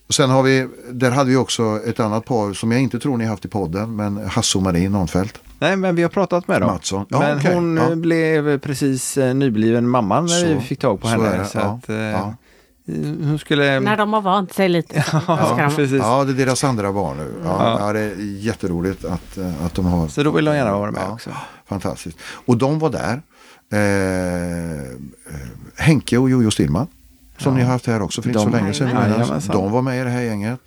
Och sen har vi, där hade vi också ett annat par som jag inte tror ni haft i podden, men Hasse och Marie Nonfeldt. Nej, men vi har pratat med dem. Mattsson. Ja, men okej. hon Ja. blev precis eh, nybliven mamma när Så- vi fick tag på så henne. Så ja. att, eh, Ja. Hon skulle... När de har vant sig lite. ja, de- precis. Ja, det är deras andra barn nu. Ja, Ja. ja. det är jätteroligt att, eh, att de har Så då vill de gärna vara med Ja. också. Fantastiskt. Och de var där. Eh, eh, Henke och Jojo Stillman. Som Ja. ni har haft här också för inte De- så länge sedan. De var med i det här gänget.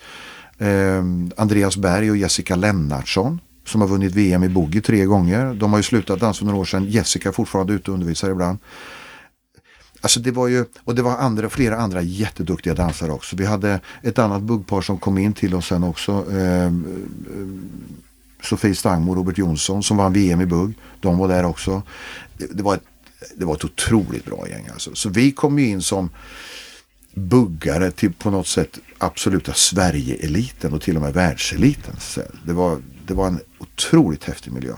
Eh, Andreas Berg och Jessica Lennartsson. Som har vunnit VM i boogie tre gånger. De har ju slutat dansa några år sedan. Jessica är fortfarande ute och undervisar ibland. Alltså det var ju, och det var andra, flera andra jätteduktiga dansare också. Vi hade ett annat buggpar som kom in till oss sen också. Eh, Sofie Stangmo och Robert Jonsson som vann VM i bugg. De var där också. Det, det, var, ett, det var ett otroligt bra gäng alltså. Så vi kom ju in som buggare till på något sätt absoluta Sverige-eliten och till och med världseliten. Så det, var, det var en otroligt häftig miljö.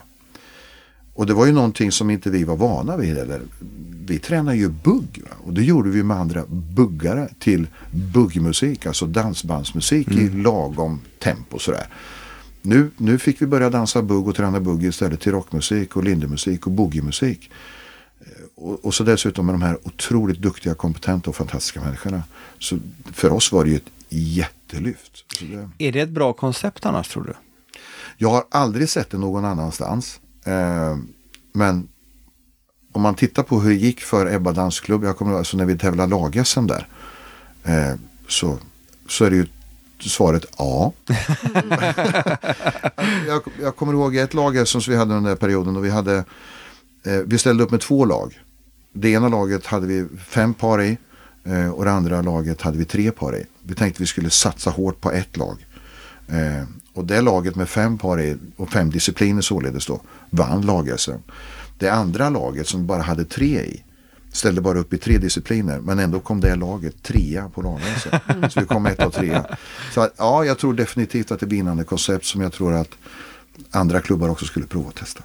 Och det var ju någonting som inte vi var vana vid. Eller, vi tränade ju bugg va? och det gjorde vi med andra buggare till buggmusik, alltså dansbandsmusik i lagom tempo sådär. nu, nu fick vi börja dansa bugg och träna bugg istället till rockmusik och lindemusik och boogiemusik. Eh, och, och så dessutom med de här otroligt duktiga, kompetenta och fantastiska människorna. Så för oss var det ju ett jättelyft. Det, Är det ett bra koncept annars tror du? jag har aldrig sett det någon annanstans. Eh, men om man tittar på hur det gick för Ebba dansklubb, jag kommer alltså när vi tävlade lag-SM där. Eh, så, så är det ju svaret ja. jag, jag kommer ihåg ett lag som vi hade under den där perioden och vi hade eh, vi ställde upp med två lag. Det ena laget hade vi fem par i eh, och det andra laget hade vi tre par i. Vi tänkte vi skulle satsa hårt på ett lag. Och det laget med fem par i och fem discipliner således då vann lag-SM. Det andra laget som bara hade tre i ställde bara upp i tre discipliner men ändå kom det laget trea på lag Så vi kom ett och trea. Så att, ja, jag tror definitivt att det är vinnande koncept som jag tror att andra klubbar också skulle prova att testa.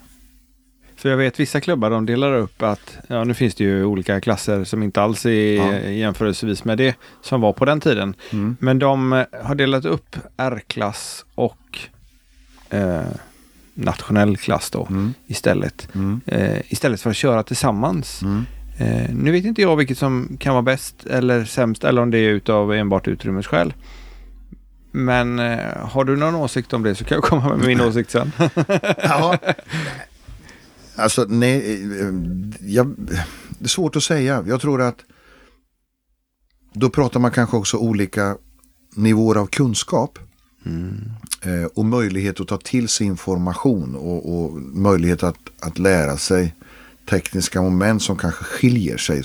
För jag vet vissa klubbar de delar upp att, ja nu finns det ju olika klasser som inte alls är Ja. jämförelsevis med det som var på den tiden. Mm. Men de eh, har delat upp R-klass och eh, nationell klass då Mm. istället. Mm. Eh, istället för att köra tillsammans. Mm. Eh, nu vet inte jag vilket som kan vara bäst eller sämst eller om det är utav enbart utrymmesskäl. Men eh, har du någon åsikt om det så kan jag komma med min åsikt sen. Ja. Alltså nej, eh, jag, det är svårt att säga. Jag tror att då pratar man kanske också olika nivåer av kunskap. Eh, och möjlighet att ta till sig information och, och möjlighet att, att lära sig tekniska moment som kanske skiljer sig.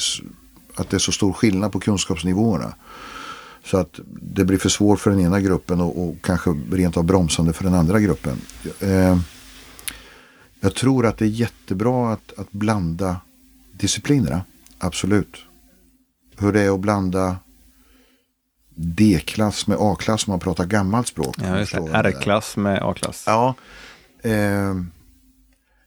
Att det är så stor skillnad på kunskapsnivåerna. Så att det blir för svårt för den ena gruppen och, och kanske rent av bromsande för den andra gruppen. Eh, jag tror att det är jättebra att, att blanda disciplinerna. Absolut. Hur det är att blanda D-klass med A-klass om man pratar gammalt språk. Ja. R-klass med A-klass. Ja. Eh,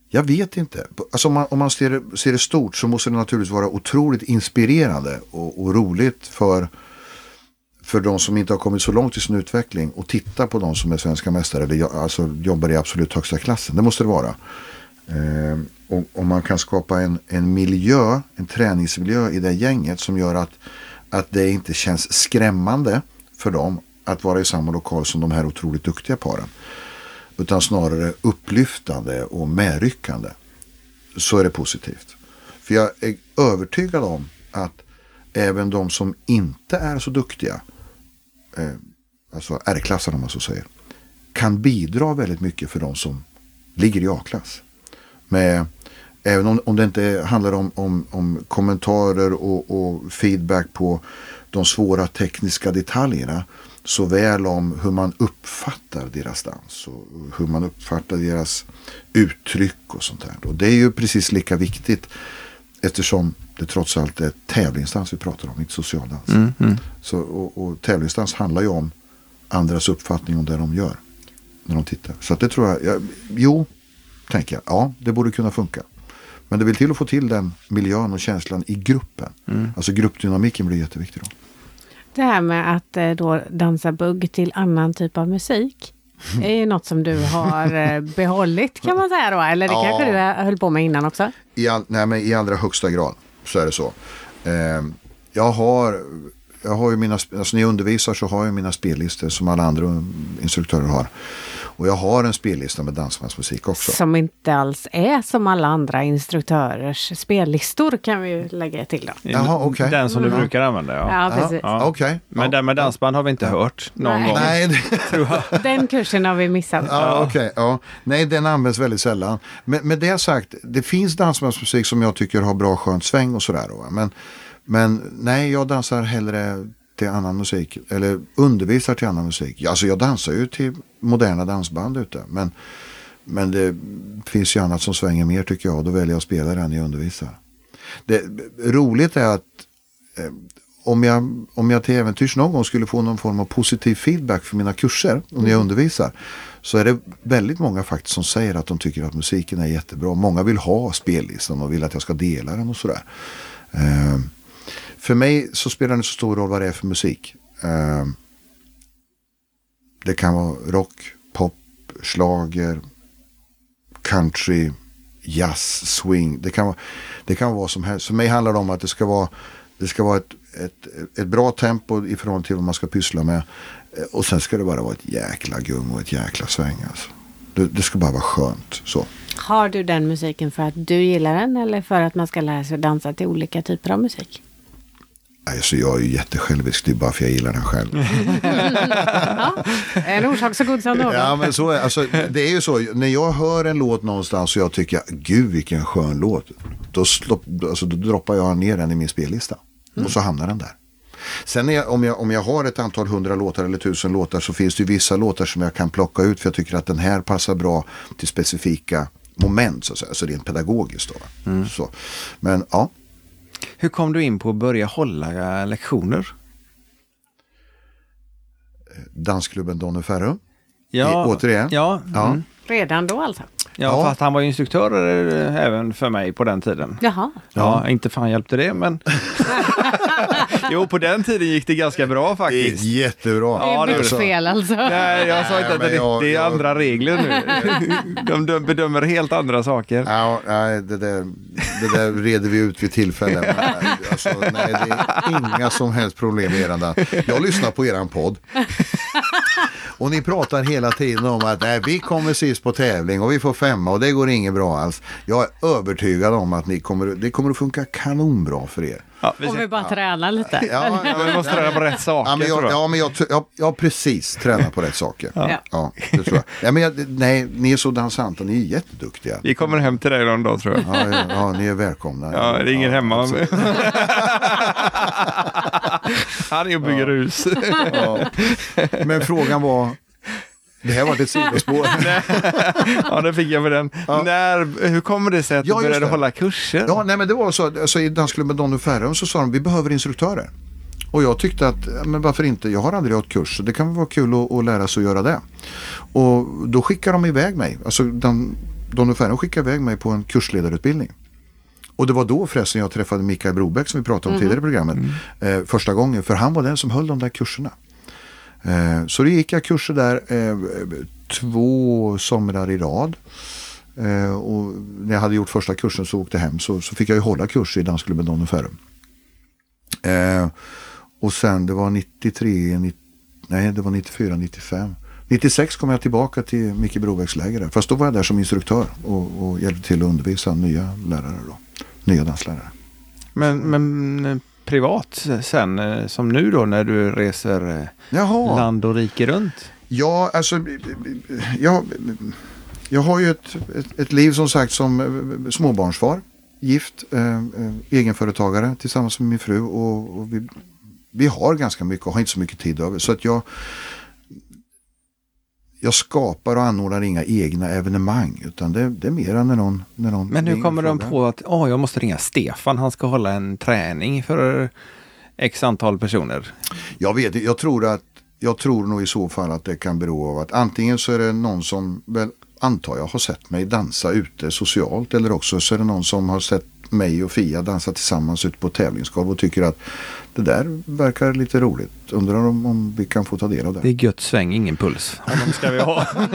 jag vet inte. Alltså om man, om man ser, ser det stort så måste det naturligtvis vara otroligt inspirerande och, och roligt för, för de som inte har kommit så långt i sin utveckling och titta på de som är svenska mästare eller alltså jobbar i absolut högsta klassen. Det måste det vara. Eh, och om man kan skapa en, en miljö, en träningsmiljö i det gänget som gör att, att det inte känns skrämmande för dem att vara i samma lokal som de här otroligt duktiga paren. Utan snarare upplyftande och medryckande. Så är det positivt. För jag är övertygad om att även de som inte är så duktiga, eh, alltså R-klassen om man så säger, kan bidra väldigt mycket för de som ligger i A-klass. Med, även om, om det inte handlar om, om, om kommentarer och, och feedback på de svåra tekniska detaljerna. Såväl om hur man uppfattar deras dans och hur man uppfattar deras uttryck och sånt där. Och det är ju precis lika viktigt eftersom det trots allt är tävlingsdans vi pratar om, inte socialdans. Mm, mm. Så, och, och tävlingsdans handlar ju om andras uppfattning om det de gör när de tittar. Så att det tror jag, jag, jo, tänker jag, ja, det borde kunna funka. Men det vill till att få till den miljön och känslan i gruppen. Alltså gruppdynamiken blir jätteviktig då. Det här med att eh, då dansa bugg till annan typ av musik. Är ju något som du har eh, behållit kan man säga då. Eller det Ja. kanske du höll på med innan också. I, all, nej, men I allra högsta grad så är det så. Eh, jag har, jag har ju mina, alltså när jag undervisar så har jag mina spellistor som alla andra instruktörer har. Och jag har en spellista med dansbandsmusik också. Som inte alls är som alla andra instruktörers spellistor kan vi ju lägga till då. Jaha, okej. Den som du Mm. brukar använda ja. Ja, precis. Ja. Okej. Men ja. den med dansband har vi inte hört någon Nej. gång. Nej. Den kursen har vi missat. Ja, okej, ja. Nej, den används väldigt sällan. Men med det sagt, det finns dansbandsmusik som jag tycker har bra skönt sväng och sådär. Men, men nej, jag dansar hellre till annan musik. Eller undervisar till annan musik. Alltså jag dansar ju till moderna dansband ute. Men, men det finns ju annat som svänger mer tycker jag. Då väljer jag att spela den jag undervisar. Det roligt är att eh, om jag, om jag till äventyrs någon gång skulle få någon form av positiv feedback för mina kurser och när jag undervisar så är det väldigt många faktiskt som säger att de tycker att musiken är jättebra. Många vill ha spellistan och vill att jag ska dela den och sådär. Eh, för mig så spelar det inte så stor roll vad det är för musik. Eh, det kan vara rock, pop, slager, country, jazz, swing. Det kan, vara, det kan vara vad som helst. För mig handlar det om att det ska vara, det ska vara ett, ett, ett bra tempo i förhållande till vad man ska pyssla med. Eh, och sen ska det bara vara ett jäkla gung och ett jäkla sväng. Alltså. Det, det ska bara vara skönt. Så. Har du den musiken för att du gillar den eller för att man ska lära sig dansa till olika typer av musik? Alltså jag är ju jättesjälvisk. Det är bara för jag gillar den själv. En orsak så god som någon. Ja men så är alltså, det är ju så. När jag hör en låt någonstans och jag tycker gud vilken skön låt. Då, slopp, alltså, då droppar jag ner den i min spellista. Och så hamnar den där. Sen är, om, jag, om jag har ett antal hundra låtar eller tusen låtar så finns det ju vissa låtar som jag kan plocka ut för jag tycker att den här passar bra till specifika moment så att säga. Alltså rent pedagogiskt då. Så. Men ja, Hur kom du in på att börja hålla lektioner? dansklubben Donny Ferrum. Ja, I- återigen? Ja, Ja. mm. Redan då alltså? ja, Ja. fast han var ju instruktör eh, även för mig på den tiden. Jaha. Ja, inte fan hjälpte det, men... jo, på den tiden gick det ganska bra Det är faktiskt. jättebra. Ja, det är det så. fel alltså. Nej, jag sa inte att det, jag- det är jag- andra regler nu. De dö- bedömer helt andra saker. Ja, nej, det där, det där reder vi ut vid tillfälle. Men, Alltså, nej, det är inga som helst problem med eran. Jag lyssnar på eran podd. Och ni pratar hela tiden om att nej, vi kommer sist på tävling och vi får femma och det går inget bra alls. Jag är övertygad om att ni kommer, det kommer att funka kanonbra för er. Ja, vi, Om vi bara tränar lite. Ja, ja, vi måste träna på rätt saker. Ja, men jag, jag. ja, men jag, jag, jag precis tränar på rätt saker. Ja. Ja, det tror jag. Ja, men jag, nej, ni är så dansanta, ni är jätteduktiga. Vi kommer hem till dig någon dag tror jag. Ja, ja, ja, ni är välkomna. Ja, det är ingen hemma. Han är och bygger hus. Ja. Men frågan var, det här var ett sidospår. ja, det fick jag med den. När, hur kommer det sig att Ja, du började hålla kurser? Ja, nej men det var så, alltså, i dansklubben Donny Ferrum så sa de, vi behöver instruktörer. Och jag tyckte att, ja, men varför inte, jag har aldrig hållit kurs, så det kan vara kul att, att lära sig att göra det. Och då skickade de iväg mig, alltså den, Ferrum skickade iväg mig på en kursledarutbildning. Och det var då förresten jag träffade Mikael Brobeck som vi pratade om tidigare i programmet. Eh, första gången, för han var den som höll de där kurserna. Eh, så då gick jag kurser där eh, två somrar i rad. Eh, och när jag hade gjort första kursen så åkte jag hem så, så fick jag ju hålla kurs i dansklubben Donny Ferrum. Eh, och sen det var 93, 90, nej det var 94, 95. 96 kom jag tillbaka till Micke Brobäcks läger. Fast då var jag där som instruktör och, och hjälpte till att undervisa nya lärare då. Nya danslärare. Men, men eh, privat sen, eh, som nu då när du reser eh, Jaha. land och rike runt? Ja, alltså jag, jag har ju ett, ett, ett liv som sagt som småbarnsfar. Gift, eh, egenföretagare tillsammans med min fru och, och vi, vi har ganska mycket och har inte så mycket tid över. Så att jag, jag skapar och anordnar inga egna evenemang utan det, det är mera när någon, när någon Men hur kommer de på att åh, jag måste ringa Stefan, han ska hålla en träning för x antal personer? Jag vet jag tror att jag tror nog i så fall att det kan bero av att antingen så är det någon som väl antar jag har sett mig dansa ute socialt eller också så är det någon som har sett mig och Fia dansa tillsammans ute på tävlingsgolv och tycker att det där verkar lite roligt. Undrar om, om vi kan få ta del av det. Det är gött sväng, ingen puls. Honom ska vi ha.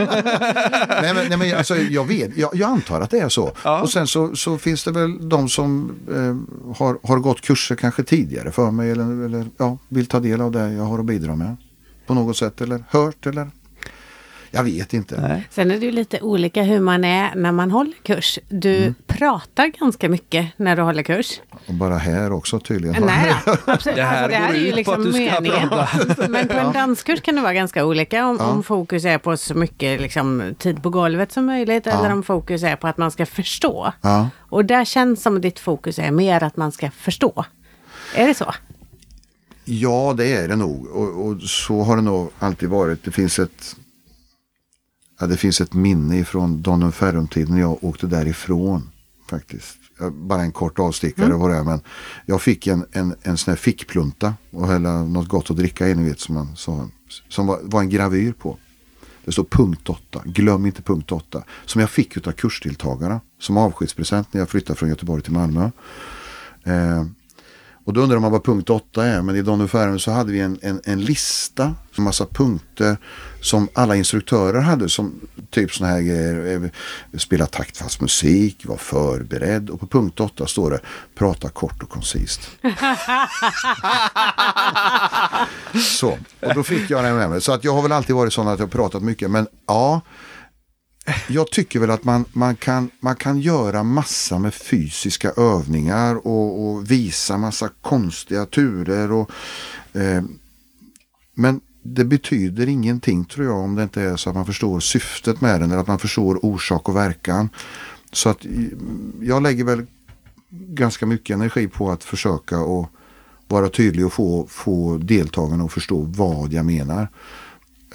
nej, men, nej, men alltså, jag vet, jag, jag antar att det är så. Ja. Och sen så, så finns det väl de som eh, har, har gått kurser kanske tidigare för mig eller, eller ja, vill ta del av det jag har att bidra med. På något sätt eller hört eller jag vet inte. Nej. Sen är det ju lite olika hur man är när man håller kurs. Du Mm. pratar ganska mycket när du håller kurs. Och bara här också tydligen. Nej, då, absolut. Det här alltså, det här går är ju liksom att du ska meningen. Men på en danskurs kan det vara ganska olika. Om, Ja. om fokus är på så mycket liksom, tid på golvet som möjligt. Eller om fokus är på att man ska förstå. Ja. Och där känns som att ditt fokus är mer att man ska förstå. Är det så? Ja, det är det nog. Och, och så har det nog alltid varit. Det finns ett, ja, det finns ett minne från Donum Ferrum-tiden när jag åkte därifrån. Faktiskt. Bara en kort avstickare var det. Men jag fick en, en, en sån här fickplunta och hälla något gott att dricka i, ni vet som man sa. Som var, var en gravyr på. Det står punkt 8. Glöm inte punkt 8. Som jag fick av kursdeltagarna. Som avskedspresent när jag flyttade från Göteborg till Malmö. Eh, Och då undrar man vad punkt 8 är. Men i Don Ferrum så hade vi en, en, en lista. En massa punkter som alla instruktörer hade. Som typ sådana här grejer. eh, Spela taktfast musik, var förberedd. Och på punkt 8 står det prata kort och koncist. så, och då fick jag den med mig. Så att jag har väl alltid varit sån att jag har pratat mycket. Men ja, jag tycker väl att man, man, kan, man kan göra massa med fysiska övningar och, och visa massa konstiga turer. Och, eh, men det betyder ingenting tror jag om det inte är så att man förstår syftet med den eller att man förstår orsak och verkan. Så att jag lägger väl ganska mycket energi på att försöka och vara tydlig och få, få deltagarna att förstå vad jag menar.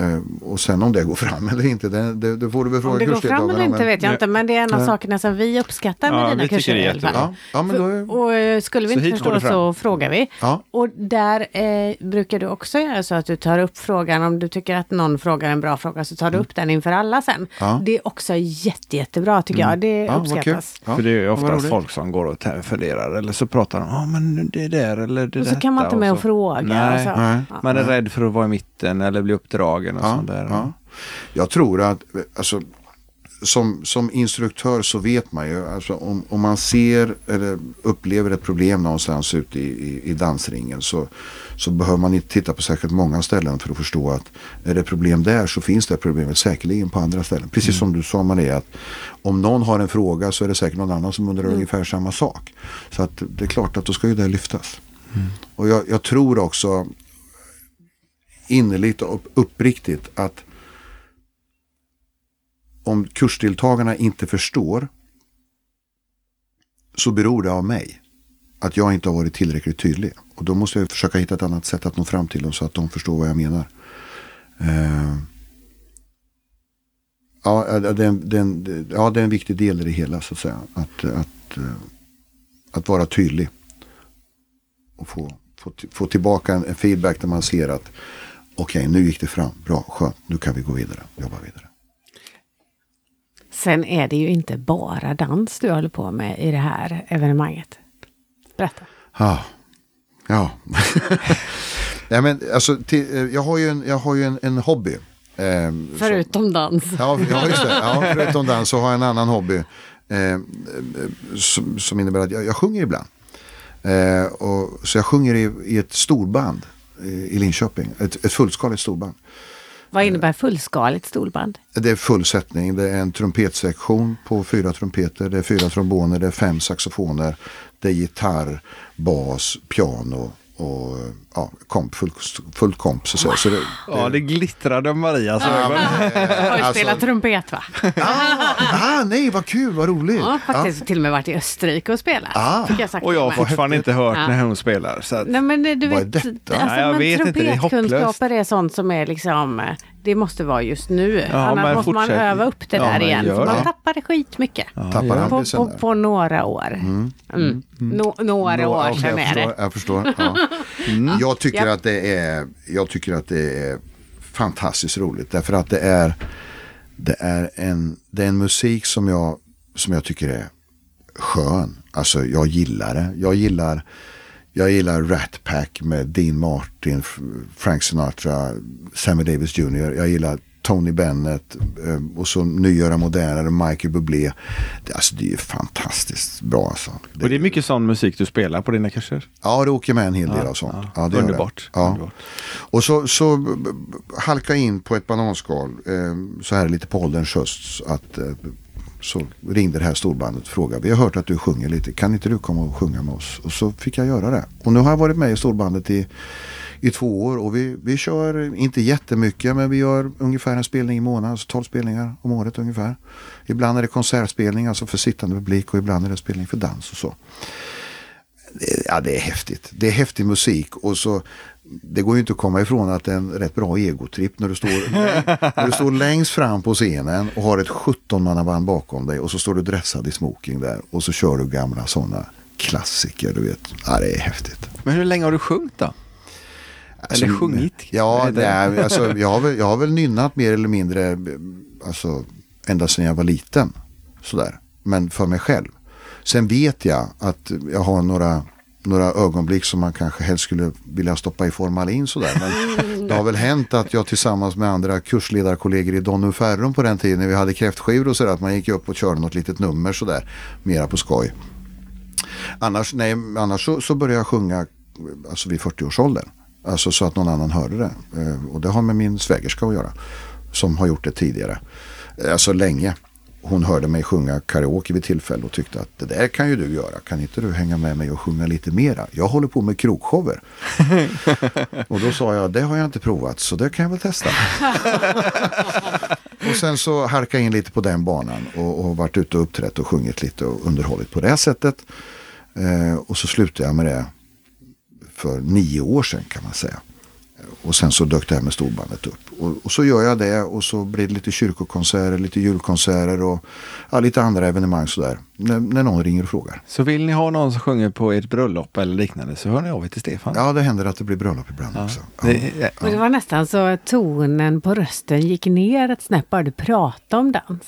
Eh, och sen om det går fram eller inte, det, det, det får du väl fråga Om det går fram eller inte men- vet jag inte, men det är en av sakerna som vi uppskattar med Ja, dina kurser i alla fall. Ja, ja men då är, Och eh, skulle vi Så inte förstå så frågar vi. Ja. Och där eh, brukar du också göra så att du tar upp frågan, om du tycker att någon frågar en bra fråga så tar du upp den inför alla sen. Mm. Ja. Mm. Det är också jätte, jättebra tycker jag, det ja, uppskattas. Ja, För det är ju oftast folk som går och funderar eller så pratar de ja men det där eller det Och så där. kan man inte med och fråga. Nej, och nej. Man är rädd för att vara i mitten eller bli uppdragen och Ja, sånt där. ja. Jag tror att alltså, som, som instruktör så vet man ju, alltså, om, om man ser eller upplever ett problem någonstans ute i, i, i dansringen så, så behöver man inte titta på särskilt många ställen för att förstå att är det problem där så finns det problemet säkerligen på andra ställen. Precis som du sa Maria, att om någon har en fråga så är det säkert någon annan som undrar ungefär samma sak. Så att det är klart att då ska ju det lyftas. Och jag, jag tror också innerligt och uppriktigt att om kursdeltagarna inte förstår så beror det av mig. Att jag inte har varit tillräckligt tydlig. Och då måste jag försöka hitta ett annat sätt att nå fram till dem så att de förstår vad jag menar. Uh, ja, det är, en, det, är en, ja, det är en viktig del i det hela så att säga. Att, att, eh, att vara tydlig. Och få, få, få tillbaka en, en feedback där man ser att okej, nu gick det fram. Bra, skönt. Nu kan vi gå vidare. Jobba vidare. Sen är det ju inte bara dans du håller på med i det här evenemanget. Berätta. Ja. Ja. Nej, men, alltså, till, eh, jag har ju en, jag har ju en, en hobby. Eh, som- Förutom dans. Ja, ja, just det. Ja, förutom dans så har jag en annan hobby. Eh, som, som innebär att jag, jag sjunger ibland. Eh, och, så jag sjunger i, i ett storband i, i Linköping. Ett, ett fullskaligt storband. Vad innebär fullskaligt storband? Det är full sättning. Det är en trumpetsektion på fyra trumpeter. Det är fyra tromboner. Det är fem saxofoner. Det är gitarr, bas, piano och ja, komp, full, full komp. Så, så det, Ja, det glittrade Marias ögon. Har du alltså- spelat trumpet va? ah, nej, vad kul, vad roligt. Ja, faktiskt till och med varit i Österrike och spelat. Ah. Jag sagt Och jag har fortfarande inte hört Ja. när hon spelar. Så att, Nej men du Vad är vet, detta? alltså, Nej, jag vet inte, det är trumpetkunskaper är sånt som är liksom, eh, det måste vara just nu. Ja, Annars måste man fortsätt. öva upp det Ja, där igen. För man det. tappar det skitmycket. Tappar ja. han På, på, på några år. Mm. Nå, några Nå- år sedan jag är det. förstår, Jag förstår. Ja. Jag, tycker Ja. att det är, jag tycker att det är fantastiskt roligt. Därför att det är, det är, en, det är en musik som jag, som jag tycker är skön. Alltså jag gillar det. Jag gillar, jag gillar Rat Pack med Dean Martin, Frank Sinatra, Sammy Davis Jr. Jag gillar Tony Bennett eh, och så nyare modernare Michael Bublé. Det, alltså, det är fantastiskt bra alltså. och det är mycket sån musik du spelar på dina kurser. Ja, det åker med en hel del Ja, av sånt. ja. Ja, det Underbart, Det. Ja. underbart. Och så, så b- b- halka in på ett bananskal eh, så här lite på ålderns höst. Att, eh, så ringde det här storbandet och frågade. Vi har hört att du sjunger lite. Kan inte du komma och sjunga med oss? Och så fick jag göra det. Och nu har jag varit med i storbandet i, i två år. Och vi, vi kör inte jättemycket men vi gör ungefär en spelning i månaden. Alltså 12 spelningar om året ungefär. Ibland är det konsertspelning alltså för sittande publik och ibland är det spelning för dans och så. Ja, det är häftigt. Det är häftig musik och så det går ju inte att komma ifrån att det är en rätt bra egotripp när du står, när du står längst fram på scenen och har ett 17-mannaband bakom dig och så står du dressad i smoking där och så kör du gamla sådana klassiker, du vet. Ja, det är häftigt. Men hur länge har du sjungit då? Alltså, Eller sjungit? Ja, är, alltså, jag, har väl, jag har väl nynnat mer eller mindre alltså, ända sedan jag var liten. Sådär. Men för mig själv. Sen vet jag att jag har några några ögonblick som man kanske helst skulle vilja stoppa i formalin sådär. Men det har väl hänt att jag tillsammans med andra kursledarkollegor i Donum Ferrum på den tiden när vi hade kräftskivor och sådär att man gick upp och körde något litet nummer sådär mera på skoj. Annars, nej, annars så, så började jag sjunga alltså vid 40-årsåldern. Alltså så att någon annan hörde det. Eh, och det har med min svägerska att göra. Som har gjort det tidigare. Eh, alltså länge. Hon hörde mig sjunga karaoke vid tillfälle och tyckte att det där kan ju du göra. Kan inte du hänga med mig och sjunga lite mera? Jag håller på med krogshower. och då sa jag, det har jag inte provat så det kan jag väl testa. och sen så harka in lite på den banan och, och varit ute och uppträtt och sjungit lite och underhållit på det sättet. Eh, och så slutade jag med det för nio år sedan kan man säga. Och sen så dök det här med storbandet upp. Och, och, så gör jag det och så blir det lite kyrkokonserter, lite julkonserter och ja, lite andra evenemang sådär. När, när någon ringer och frågar. Så vill ni ha någon som sjunger på ert bröllop eller liknande så hör ni av er till Stefan? Ja, det händer att det blir bröllop ibland ja. också. Ja. Det, ja. Och det var nästan så att tonen på rösten gick ner ett snäpp bara du pratade om dans.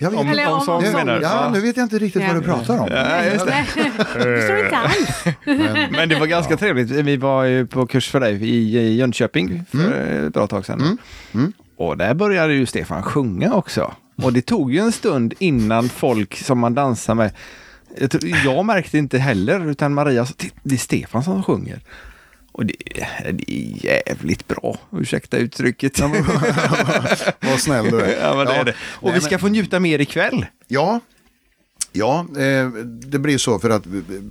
Jag vet, om, om, om, nu, menar, ja, nu vet jag inte riktigt ja. vad du pratar om. Ja, just det. förstår inte alls. Men, men, det var ganska ja. trevligt. Vi var ju på kurs för dig i Jönköping för mm. ett bra tag sedan. Mm. Mm. Och där började ju Stefan sjunga också. Och det tog ju en stund innan folk som man dansar med jag märkte inte heller, utan Maria sa det är Stefan som sjunger. Och det, det, är jävligt bra, ursäkta uttrycket. Ja, vad snäll du är. Ja, men det är det. Och Nej, vi ska men... få njuta mer ikväll. Ja, Ja, eh, det blir så för att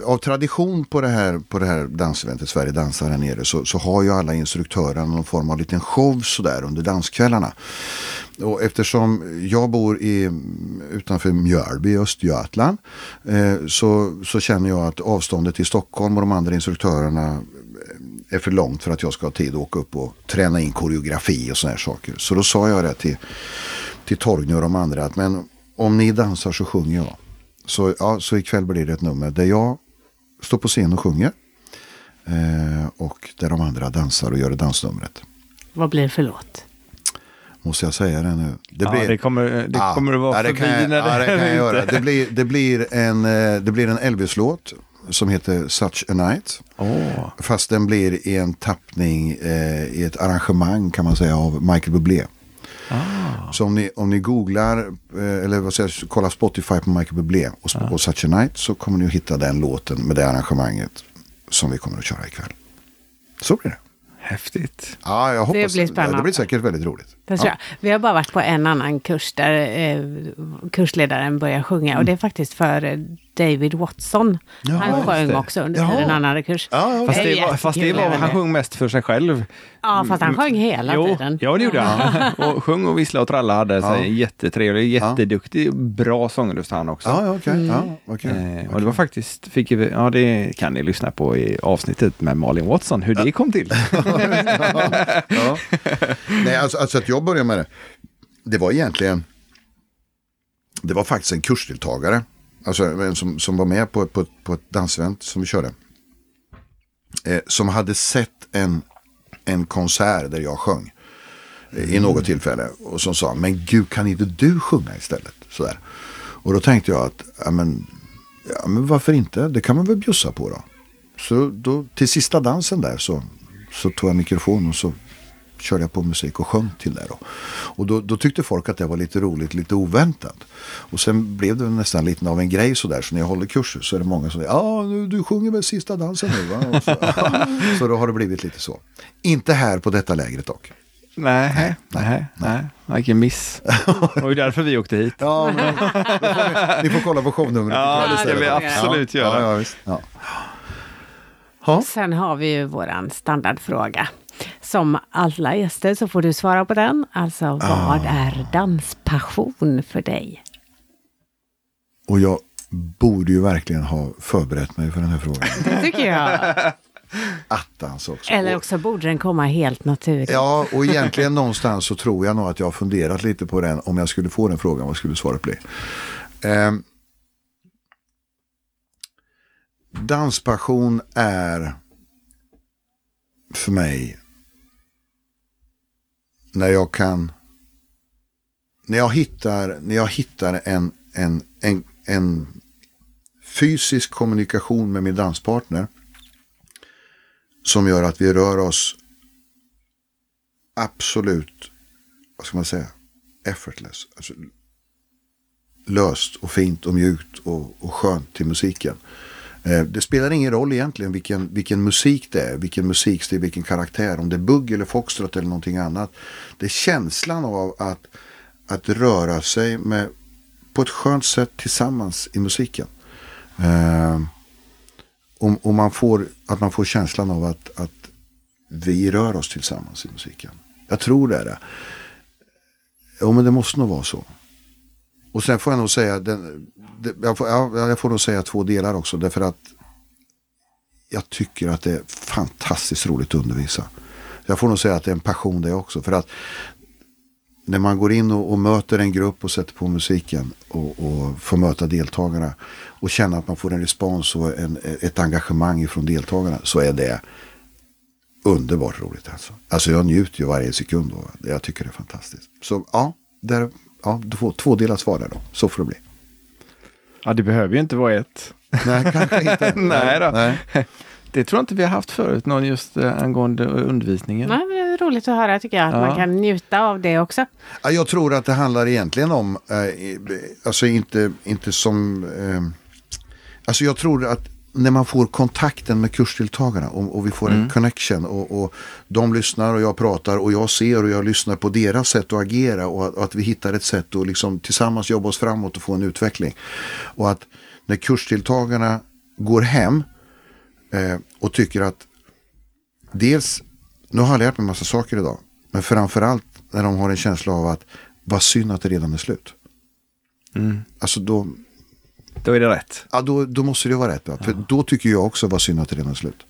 av tradition på det här, på det här danseventet Sverige dansar här nere så, så har ju alla instruktörer någon form av liten show sådär under danskvällarna. Och eftersom jag bor i, utanför Mjölby i Östergötland eh, så, så känner jag att avståndet till Stockholm och de andra instruktörerna är för långt för att jag ska ha tid att åka upp och träna in koreografi och sådana här saker. Så då sa jag det till, till Torgny och de andra att men om ni dansar så sjunger jag. Så, ja, så ikväll blir det ett nummer där jag står på scen och sjunger. Eh, och där de andra dansar och gör dansnumret. Vad blir det för låt? Måste jag säga det nu? Det, ja, blir, det kommer det ja, kommer att vara ja, det förbi jag, när det, ja, det kan jag göra. Det blir, det blir en, eh, det blir en Elvis-låt som heter Such a Night. Oh. Fast den blir i en tappning eh, i ett arrangemang kan man säga av Michael Bublé. Ah. Så om ni, om ni googlar eh, eller vad säger, kollar Spotify på Michael Bublé och, ah. och Such a Night så kommer ni att hitta den låten med det arrangemanget som vi kommer att köra ikväll. Så blir det. Häftigt. Ja, jag hoppas det. Blir spännande. Det blir säkert väldigt roligt. Ja. Vi har bara varit på en annan kurs där eh, kursledaren börjar sjunga. Mm. Och det är faktiskt för eh, David Watson. Ja, han sjöng också under ja. en annan kurs. Ja, fast, det var, fast det var, han sjöng mest för sig själv. Ja, fast han sjöng hela jo, tiden. Ja, det gjorde han. och sjöng och visslade och trallade. Hade ja. jättetrevlig, jätteduktig, bra sångerröst han också. Ja, okay. Mm. ja, okay. Eh, och det var faktiskt, fick, ja det kan ni lyssna på i avsnittet med Malin Watson, hur det kom till. ja. Nej, alltså, alltså att jag började med det, det var egentligen, det var faktiskt en kursdeltagare Alltså som, som var med på, på, på ett dansevent som vi körde. Eh, som hade sett en, en konsert där jag sjöng. Eh, I något tillfälle. Och som sa, men gud kan inte du sjunga istället? Sådär. Och då tänkte jag att, ja men, ja men varför inte? Det kan man väl bjussa på då. Så då, till sista dansen där så, så tog jag mikrofon och så körde jag på musik och sjöng till det. Då. Och då, då, tyckte folk att det var lite roligt, lite oväntat. Och sen blev det nästan lite av en grej sådär. Så när jag håller kurser så är det många som säger ja du sjunger väl sista dansen nu va? Så, så, då har det blivit lite så. Inte här på detta lägret dock. Nej, nej, nej, nej. Vilken miss. Det var ju därför vi åkte hit. Ja, men, får ni, ni, får kolla på shownumret. Ja, det ska vi absolut ja, göra. Ja, ja, visst. Ja. Ha? Sen har vi ju våran standardfråga. Som alla gäster så får du svara på den. Alltså, vad ah. är danspassion för dig? Och jag borde ju verkligen ha förberett mig för den här frågan. Det tycker jag. Attans också. Eller också borde den komma helt naturligt. Ja, och egentligen någonstans så tror jag nog att jag har funderat lite på den. Om jag skulle få den frågan, vad skulle svaret bli? Eh, danspassion är för mig när jag kan när jag hittar, när jag hittar en, en, en, en fysisk kommunikation med min danspartner. Som gör att vi rör oss absolut, vad ska man säga, effortless. Alltså, löst och fint och mjukt och, och skönt till musiken. Eh, det spelar ingen roll egentligen vilken, vilken musik det är, vilken musikstil, vilken karaktär. Om det är bugg eller foxtrot eller någonting annat. Det är känslan av att, att röra sig med, på ett skönt sätt tillsammans i musiken. Eh, och, och man får, att man får känslan av att, att vi rör oss tillsammans i musiken. Jag tror det är det. Jo, men det måste nog vara så. Och sen får jag nog säga, den, det, jag, får, jag, jag får nog säga två delar också. Därför att jag tycker att det är fantastiskt roligt att undervisa. Jag får nog säga att det är en passion det också. För att när man går in och, och möter en grupp och sätter på musiken och, och, får möta deltagarna och känna att man får en respons och en, ett engagemang från deltagarna så är det underbart roligt. Alltså, alltså jag njuter ju varje sekund och jag tycker det är fantastiskt. Så ja, där, ja två, två delar svar där då. Så får det bli. Ja, det behöver ju inte vara ett. Nej, kanske inte. Nej då. Nej. Det tror jag inte vi har haft förut, någon just eh, angående undervisningen. Nej, men det är roligt att höra tycker jag, att ja. man kan njuta av det också. Ja, jag tror att det handlar egentligen om, eh, alltså inte, inte som, eh, alltså jag tror att när man får kontakten med kursdeltagarna och, och vi får mm. en connection och, och, de lyssnar och jag pratar och jag ser och jag lyssnar på deras sätt att agera och att, att vi hittar ett sätt att liksom tillsammans jobba oss framåt och få en utveckling. Och att när kursdeltagarna går hem eh, och tycker att dels, nu har jag lärt mig massa saker idag, men framförallt när de har en känsla av att vad synd att det redan är slut. Mm. Alltså då, då är det rätt. Ja, då, då måste det vara rätt. Va? För ja. då tycker jag också var synd att det redan är slut.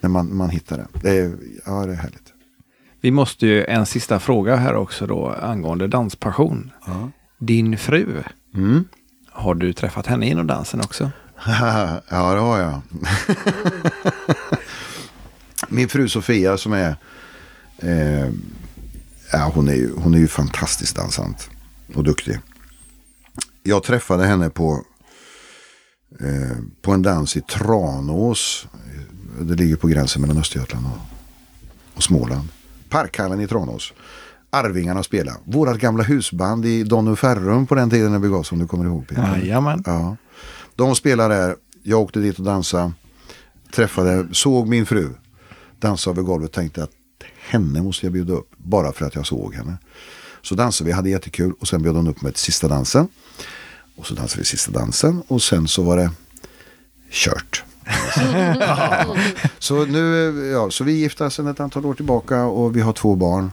När man, man hittar det. det är, ja, det är härligt. Vi måste ju, en sista fråga här också då angående danspassion. Ja. Din fru, mm. har du träffat henne inom dansen också? ja, det har jag. Min fru Sofia som är, eh, ja, hon är, ju, hon är ju fantastiskt dansant och duktig. Jag träffade henne på Eh, på en dans i Tranås. Det ligger på gränsen mellan Östergötland och, och Småland. Parkhallen i Tranås. Arvingarna spelade. Vårat gamla husband i Donny Ferrum på den tiden när vi gav som du kommer ihåg Peter. Jajamän. Ja. De spelade där. Jag åkte dit och dansade. Träffade, såg min fru dansa över golvet. Tänkte att henne måste jag bjuda upp. Bara för att jag såg henne. Så dansade vi, hade jättekul och sen bjöd hon upp mig till sista dansen. Och så dansade vi sista dansen och sen så var det kört. så nu, ja, så vi är gifta sedan ett antal år tillbaka och vi har två barn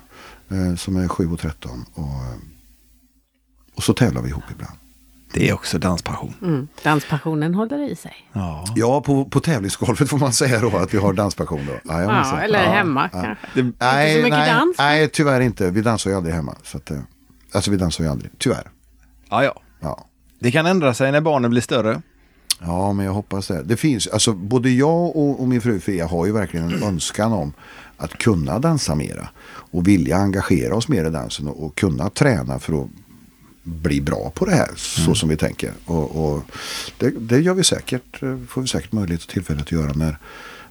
eh, som är 7 och 13. Och, och så tävlar vi ihop ibland. Det är också danspassion. Mm. Danspassionen håller i sig. Ja, ja på, på tävlingsgolvet får man säga då att vi har danspassion. Då. Ja, ja eller ja, hemma ja. kanske. Det, nej, inte så mycket nej, dans. Nej, tyvärr inte. Vi dansar ju aldrig hemma. Så att, eh, alltså vi dansar ju aldrig, tyvärr. Ja, ja. ja. Det kan ändra sig när barnen blir större. Ja, men jag hoppas det. Det finns, alltså både jag och, och min fru Fia har ju verkligen en önskan om att kunna dansa mera. Och vilja engagera oss mer i dansen och, och kunna träna för att bli bra på det här så mm. som vi tänker. Och, och det, det, gör vi säkert, får vi säkert möjlighet och tillfälle att göra när,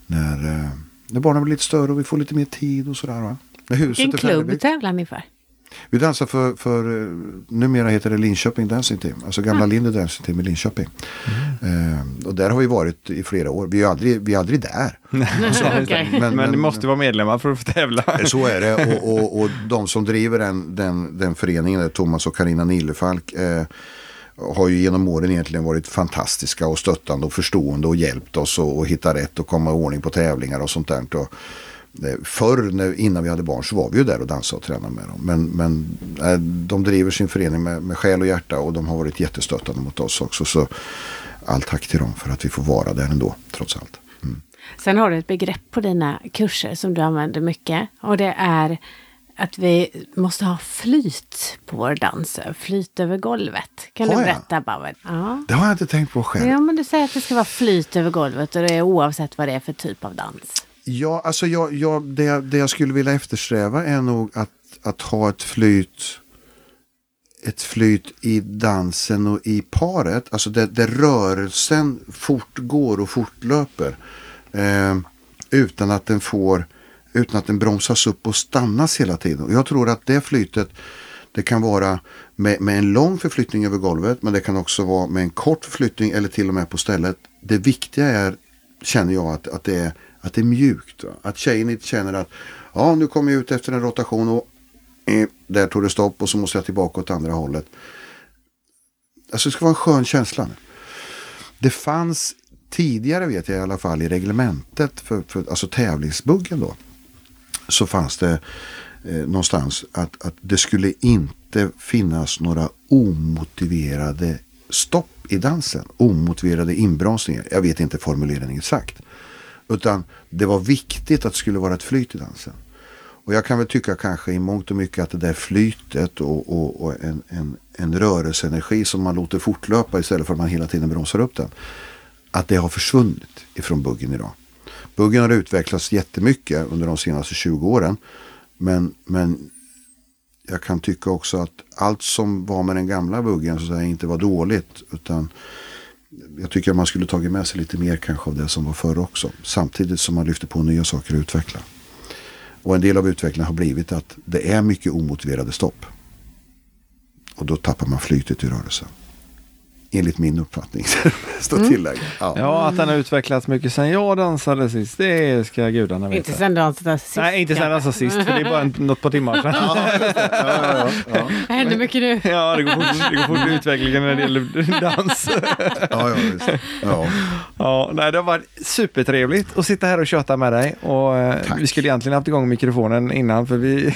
när, eh, när barnen blir lite större och vi får lite mer tid och sådär. Va? När huset Vilken klubb tävlar ni för? Vi dansar för, för, numera heter det Linköping Dancing Team. Alltså gamla mm. Linde Dancing Team i Linköping. Mm. Eh, och där har vi varit i flera år. Vi är aldrig, vi är aldrig där. alltså, okay. men, men, ni måste vara medlemmar för att få tävla. Eh, så är det. Och, och, och de som driver den, den, den föreningen, Thomas och Karina Nilefalk. Eh, har ju genom åren egentligen varit fantastiska och stöttande och förstående och hjälpt oss att hitta rätt och komma i ordning på tävlingar och sånt där. Och, Eh, förr när, innan vi hade barn så var vi ju där och dansade och tränade med dem. Men, men äh, de driver sin förening med, med själ och hjärta och de har varit jättestöttande mot oss också. Så allt tack till dem för att vi får vara där ändå trots allt. Mm. Sen har du ett begrepp på dina kurser som du använder mycket. Och det är att vi måste ha flyt på vår dans. Flyt över golvet. Kan har du berätta Bauer? Ja. Det har jag inte tänkt på själv. Ja, men du säger att det ska vara flyt över golvet och det är oavsett vad det är för typ av dans. Ja, alltså jag, jag, det, det jag skulle vilja eftersträva är nog att, att ha ett flyt ett flyt i dansen och i paret. Alltså där, där rörelsen fortgår och fortlöper. Eh, utan att den får utan att den bromsas upp och stannas hela tiden. Och jag tror att det flytet det kan vara med, med, en lång förflyttning över golvet men det kan också vara med en kort förflyttning eller till och med på stället. Det viktiga är, känner jag, att, att, det, är, att det är mjukt. Va? Att tjejen inte känner att ja, nu kommer jag ut efter en rotation och eh, där tog det stopp och så måste jag tillbaka åt andra hållet. Alltså det ska vara en skön känsla. Det fanns tidigare vet jag i alla fall i reglementet för, för alltså tävlingsbuggen då. Så fanns det eh, någonstans att, att det skulle inte finnas några omotiverade stopp i dansen. Omotiverade inbromsningar. Jag vet inte formuleringen exakt. Utan det var viktigt att det skulle vara ett flyt i dansen. Och jag kan väl tycka kanske i mångt och mycket att det där flytet och, och, och en, en, en rörelseenergi som man låter fortlöpa istället för att man hela tiden bromsar upp den. Att det har försvunnit ifrån buggen idag. Buggen har utvecklats jättemycket under de senaste 20 åren. Men, men jag kan tycka också att allt som var med den gamla buggen så att säga, inte var dåligt. Utan jag tycker att man skulle tagit med sig lite mer kanske av det som var förr också. Samtidigt som man lyfter på nya saker att utveckla. Och en del av utvecklingen har blivit att det är mycket omotiverade stopp. Och då tappar man flytet i rörelsen. Enligt min uppfattning. Står mm. tillägg. Ja. ja, att den har utvecklats mycket sen jag dansade sist, det ska gudarna veta. Inte sen dansade sist. Nej, inte sen dansade sist, för det är bara något par timmar sedan. Ja, ja, ja, Det händer mycket nu. Ja, det går fort, det går fort i utvecklingen när det gäller dans. ja, ja, visst. Ja. Ja, nej, det har varit supertrevligt att sitta här och köta med dig. Och, eh, vi skulle egentligen haft igång mikrofonen innan, för vi,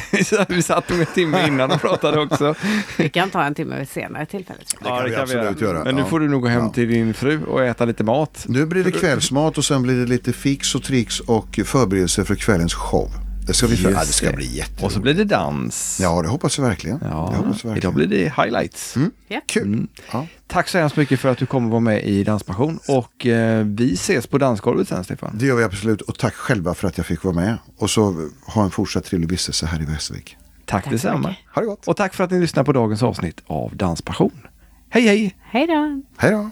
vi satt en timme innan och pratade också. Vi kan ta en timme vid senare tillfälle. Det kan, ja, det kan vi absolut göra. Men nu får du nog gå hem ja. till din fru och äta lite mat. Nu blir det kvällsmat och sen blir det lite fix och tricks och förberedelser för kvällens show. Det ska, bli, ja, det ska bli jätteroligt. Och så blir det dans. Ja, det hoppas jag verkligen. Ja, det hoppas jag verkligen. Idag blir det highlights. Mm. Yeah. Kul. Mm. Ja. Tack så hemskt mycket för att du kommer vara med i Danspassion. Och eh, vi ses på dansgolvet sen, Stefan. Det gör vi absolut. Och tack själva för att jag fick vara med. Och så ha en fortsatt trevlig vistelse här i Västervik. Tack, tack detsamma. Ha det gott. Och tack för att ni lyssnar på dagens avsnitt av Danspassion. Hej hej! Hej då! Hej då!